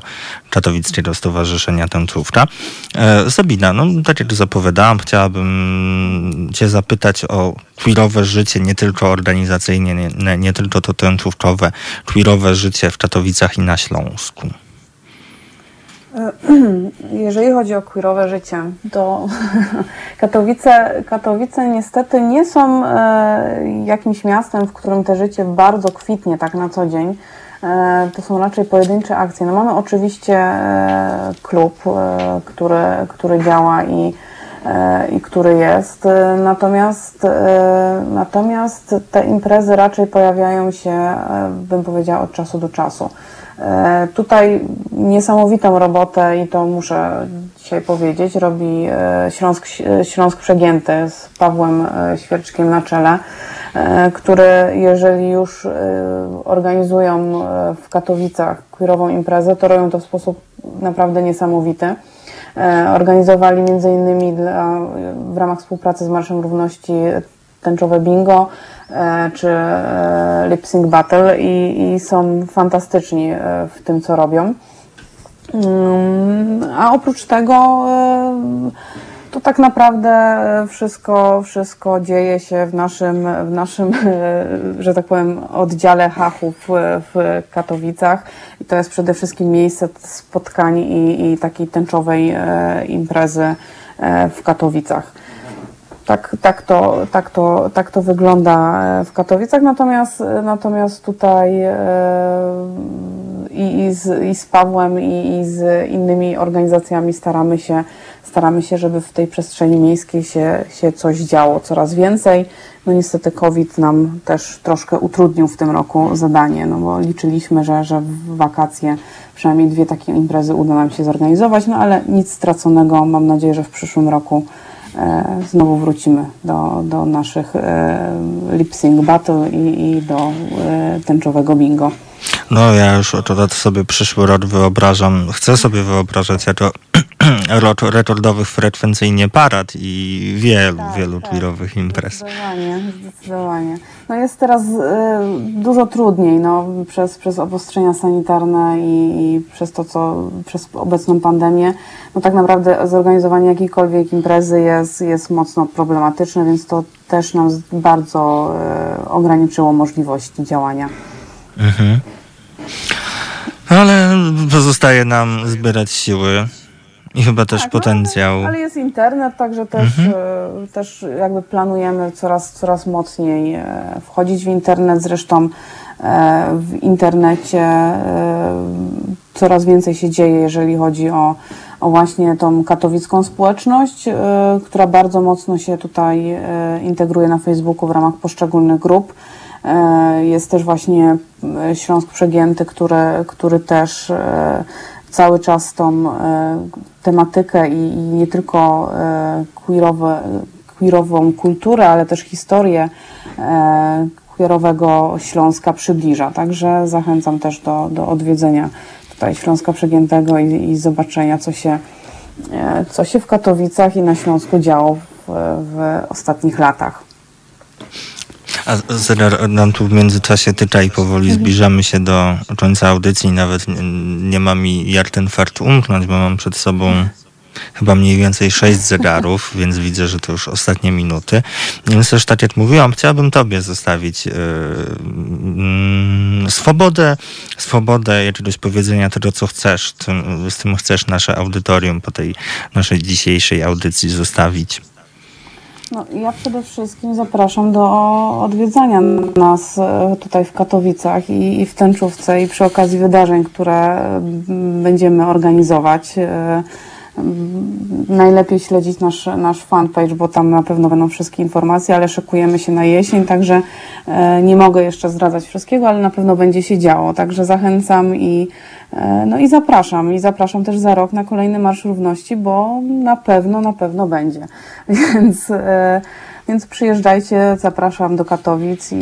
Katowickiego Stowarzyszenia Tęczówka. E, Sabina, no tak jak zapowiadałam, chciałabym Cię zapytać o queerowe życie, nie tylko organizacyjnie, nie, nie tylko to tęczówkowe, queerowe życie w Katowicach i na Śląsku. [CLEARS THROAT] Jeżeli chodzi o queerowe życie, to [LAUGHS] Katowice, Katowice niestety nie są e, jakimś miastem, w którym to życie bardzo kwitnie tak na co dzień. E, to są raczej pojedyncze akcje. No mamy oczywiście e, klub, który, który działa i, i który jest, natomiast, natomiast te imprezy raczej pojawiają się, bym powiedziała, od czasu do czasu. E, tutaj niesamowitą robotę i to muszę dzisiaj powiedzieć, robi e, Śląsk, Śląsk Przegięty z Pawłem e, Świerczkiem na czele, który jeżeli już organizują w Katowicach queerową imprezę, to robią to w sposób naprawdę niesamowity. Organizowali między innymi dla, w ramach współpracy z Marszem Równości tęczowe bingo, E, czy e, Lip Sync Battle i, i są fantastyczni e, w tym, co robią. Mm, a oprócz tego to tak naprawdę wszystko, wszystko dzieje się w naszym, w naszym, że tak powiem, oddziale hachów w Katowicach. I to jest przede wszystkim miejsce spotkań i, i takiej tęczowej imprezy w Katowicach. Tak, tak, to, tak, to, tak to wygląda e, w Katowicach, natomiast, e, natomiast tutaj e, i, i, z, i z Pawłem, i, i z innymi organizacjami staramy się, staramy się, żeby w tej przestrzeni miejskiej się, się coś działo coraz więcej. No niestety COVID nam też troszkę utrudnił w tym roku zadanie, no bo liczyliśmy, że, że w wakacje przynajmniej dwie takie imprezy uda nam się zorganizować, no ale nic straconego. Mam nadzieję, że w przyszłym roku znowu wrócimy do, do naszych e, lip sync battle i, i do e, tęczowego bingo. No ja już akurat sobie przyszły rok wyobrażam, chcę sobie wyobrażać jako [CLEARS THROAT] [CLEARS THROAT] rekordowych frekwencyjnie parad i wielu, tak, wielu tak, queerowych imprez. Zdecydowanie, zdecydowanie. No jest teraz y, dużo trudniej no, przez, przez obostrzenia sanitarne i, i, przez to, co przez obecną pandemię. No tak naprawdę zorganizowanie jakiejkolwiek imprezy jest, jest mocno problematyczne, więc to też nam bardzo y, ograniczyło możliwości działania. Mhm. Ale pozostaje nam zbierać siły i chyba też tak, no, potencjał. ale, ale, jest internet, także też, mhm. E, też jakby planujemy coraz, coraz mocniej e, wchodzić w internet. Zresztą e, w internecie coraz więcej się dzieje, jeżeli chodzi o, o właśnie tą katowicką społeczność, która bardzo mocno się tutaj integruje na Facebooku w ramach poszczególnych grup. Jest też właśnie Śląsk Przegięty, który, który też cały czas tą e, tematykę i, i nie tylko e, queerowe, queerową kulturę, ale też historię e, queerowego Śląska przybliża. Także zachęcam też do, do odwiedzenia tutaj Śląska Przegiętego i, i zobaczenia, co się, co się w Katowicach i na Śląsku działo w, w ostatnich latach. A nam tu w międzyczasie tyka i powoli mhm. zbliżamy się do końca audycji. Nawet nie, nie ma mi jak ten fart umknąć, bo mam przed sobą chyba mniej więcej sześć zegarów, [LAUGHS] więc widzę, że to już ostatnie minuty. Więc też tak jak mówiłam, chciałabym Tobie zostawić yy, yy, swobodę, swobodę jakiegoś powiedzenia tego, co chcesz. Tym, z tym chcesz nasze audytorium po tej naszej dzisiejszej audycji zostawić. No, ja przede wszystkim zapraszam do odwiedzania nas e, tutaj w Katowicach i, i w Tęczówce i przy okazji wydarzeń, które będziemy organizować. E, najlepiej śledzić nasz, nasz fanpage, bo tam na pewno będą wszystkie informacje, ale szykujemy się na jesień, także e, nie mogę jeszcze zdradzać wszystkiego, ale na pewno będzie się działo. Także zachęcam i, no i zapraszam. I zapraszam też za rok na kolejny Marsz Równości, bo na pewno, na pewno będzie. [LAUGHS] Więc, e, więc przyjeżdżajcie, zapraszam do Katowic i,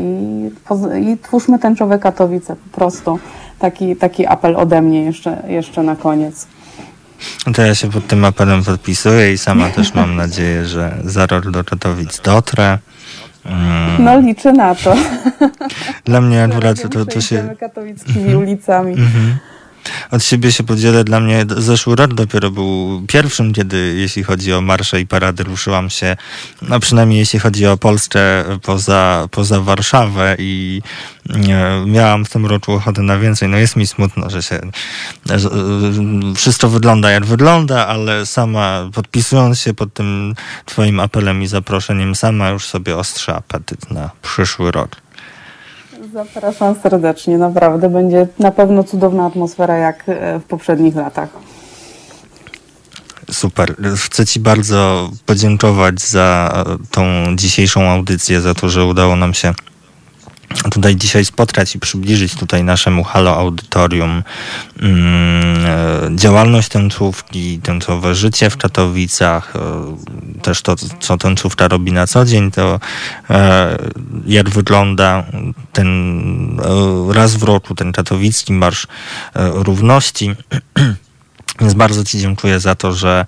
i twórzmy tęczowe Katowice po prostu. Taki, taki apel ode mnie jeszcze, jeszcze na koniec. To ja się pod tym apelem podpisuję i sama też mam [LAUGHS] nadzieję, że za rok do Katowic dotrę. Mm. No liczę na to. Dla mnie akurat to, to się... katowickimi ulicami. Mhm od siebie się podzielę. Dla mnie zeszły rok dopiero był pierwszym, kiedy jeśli chodzi o marsze i parady ruszyłam się, no przynajmniej jeśli chodzi o Polskę poza, poza Warszawę i e, miałam w tym roku ochotę na więcej. No jest mi smutno, że się że, e, wszystko wygląda jak wygląda, ale sama podpisując się pod tym twoim apelem i zaproszeniem, sama już sobie ostrza apetyt na przyszły rok. Zapraszam serdecznie, naprawdę. Będzie na pewno cudowna atmosfera jak e, w poprzednich latach. Super. Chcę Ci bardzo podziękować za tą dzisiejszą audycję, za to, że udało nam się tutaj dzisiaj spotkać i przybliżyć tutaj naszemu Halo Audytorium mm, e, działalność tęczówki, tęczowe życie w Katowicach, e, też to, co tęczówka robi na co dzień, to e, jak wygląda ten raz w roku, ten katowicki Marsz Równości. [CLEARS THROAT] Więc bardzo Ci dziękuję za to, że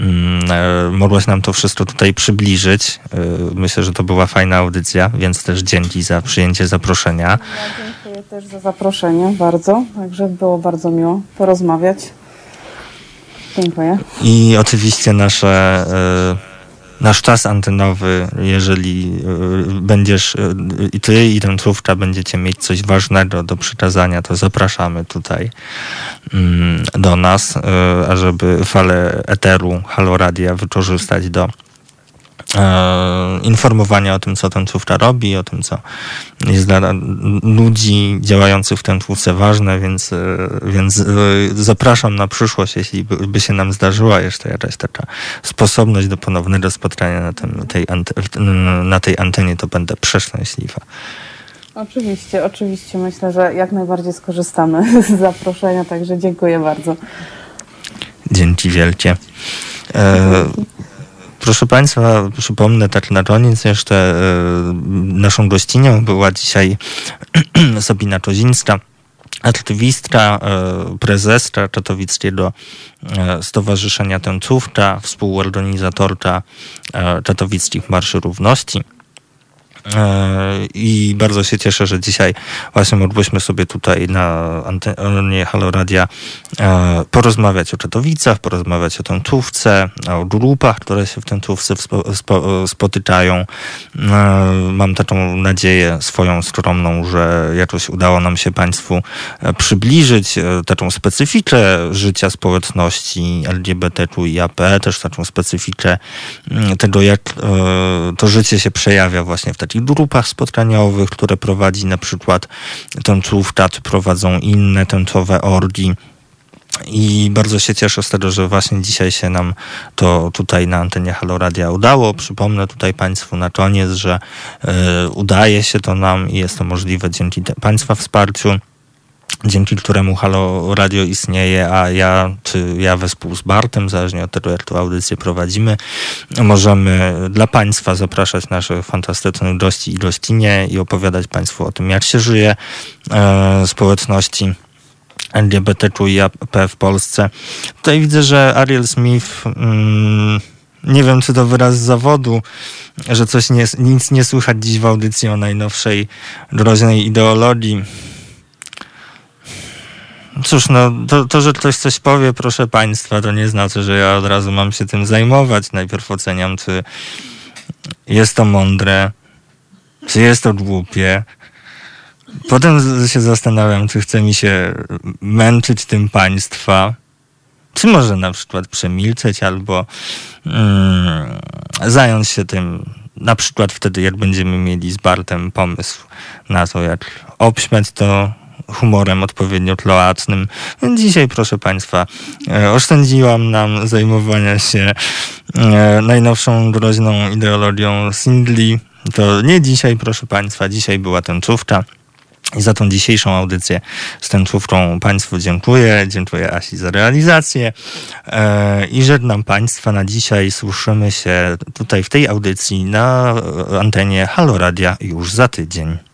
Mm, e, mogłaś nam to wszystko tutaj przybliżyć. E, myślę, że to była fajna audycja, więc też dzięki za przyjęcie zaproszenia. Ja dziękuję też za zaproszenie bardzo, także było bardzo miło porozmawiać. Dziękuję. I oczywiście nasze e, nasz czas antenowy, jeżeli y, będziesz y, i ty i tęczówka będziecie mieć coś ważnego do przekazania, to zapraszamy tutaj mm, do nas, y, ażeby falę eteru Halo Radia wykorzystać do e, informowania o tym, co tęczówka robi, o tym, co jest dla ludzi działających w tęczówce ważne, więc, e, więc e, zapraszam na przyszłość, jeśli by, by się nam zdarzyła jeszcze jakaś taka sposobność do ponownego spotkania na, tym, tej, na tej antenie, to będę przeszczęśliwa. Oczywiście, oczywiście. Myślę, że jak najbardziej skorzystamy z zaproszenia, także dziękuję bardzo. Dzięki wielkie. E, Proszę Państwa, przypomnę tak na koniec jeszcze e, naszą gościnią była dzisiaj [CLEARS THROAT] Sabina Kozińska, aktywistka, e, prezeska Katowickiego e, Stowarzyszenia Tęcówka, współorganizatorka Katowickich Marszy Równości. E, I bardzo się cieszę, że dzisiaj właśnie mogliśmy sobie tutaj na antenie Halo Radia e, porozmawiać o Katowicach, porozmawiać o tęczówce, o grupach, które się w tęczówce spotykają. E, mam taką nadzieję swoją skromną, że jakoś udało nam się Państwu przybliżyć taką specyfikę życia społeczności LGBTQIAP, też taką specyfikę tego, jak to życie się przejawia właśnie w takich takich grupach spotkaniowych, które prowadzi na przykład tęczówka, czy prowadzą inne tęczowe orgi. I bardzo się cieszę z tego, że właśnie dzisiaj się nam to tutaj na antenie Halo Radia udało. Przypomnę tutaj Państwu na koniec, że y, udaje się to nam i jest to możliwe dzięki Państwa wsparciu dzięki któremu Halo Radio istnieje, a ja, czy ja wespół z Bartem, zależnie od tego, jak tę audycję prowadzimy, możemy dla Państwa zapraszać naszych fantastycznych gości i gościnie i opowiadać Państwu o tym, jak się żyje e, społeczności LGBTQIAP w Polsce. Tutaj widzę, że Ariel Smith... Mm, nie wiem, czy to wyraz zawodu, że coś nie, nic nie słychać dziś w audycji o najnowszej groźnej ideologii Cóż, no to, to, że ktoś coś powie, proszę Państwa, to nie znaczy, że ja od razu mam się tym zajmować. Najpierw oceniam, czy jest to mądre, czy jest to głupie. Potem się zastanawiam, czy chce mi się męczyć tym państwa, czy może na przykład przemilczeć albo mm, zająć się tym na przykład wtedy, jak będziemy mieli z Bartem pomysł na to, jak obśmiać to humorem odpowiednio tloacznym. Więc dzisiaj, proszę Państwa, e, oszczędziłam nam zajmowania się e, najnowszą groźną ideologią singli. To nie dzisiaj, proszę Państwa, dzisiaj była tęczówka. I za tą dzisiejszą audycję z tęczówką Państwu dziękuję. Dziękuję Asi za realizację. E, I żegnam Państwa na dzisiaj. Słyszymy się tutaj w tej audycji na antenie Halo Radia już za tydzień.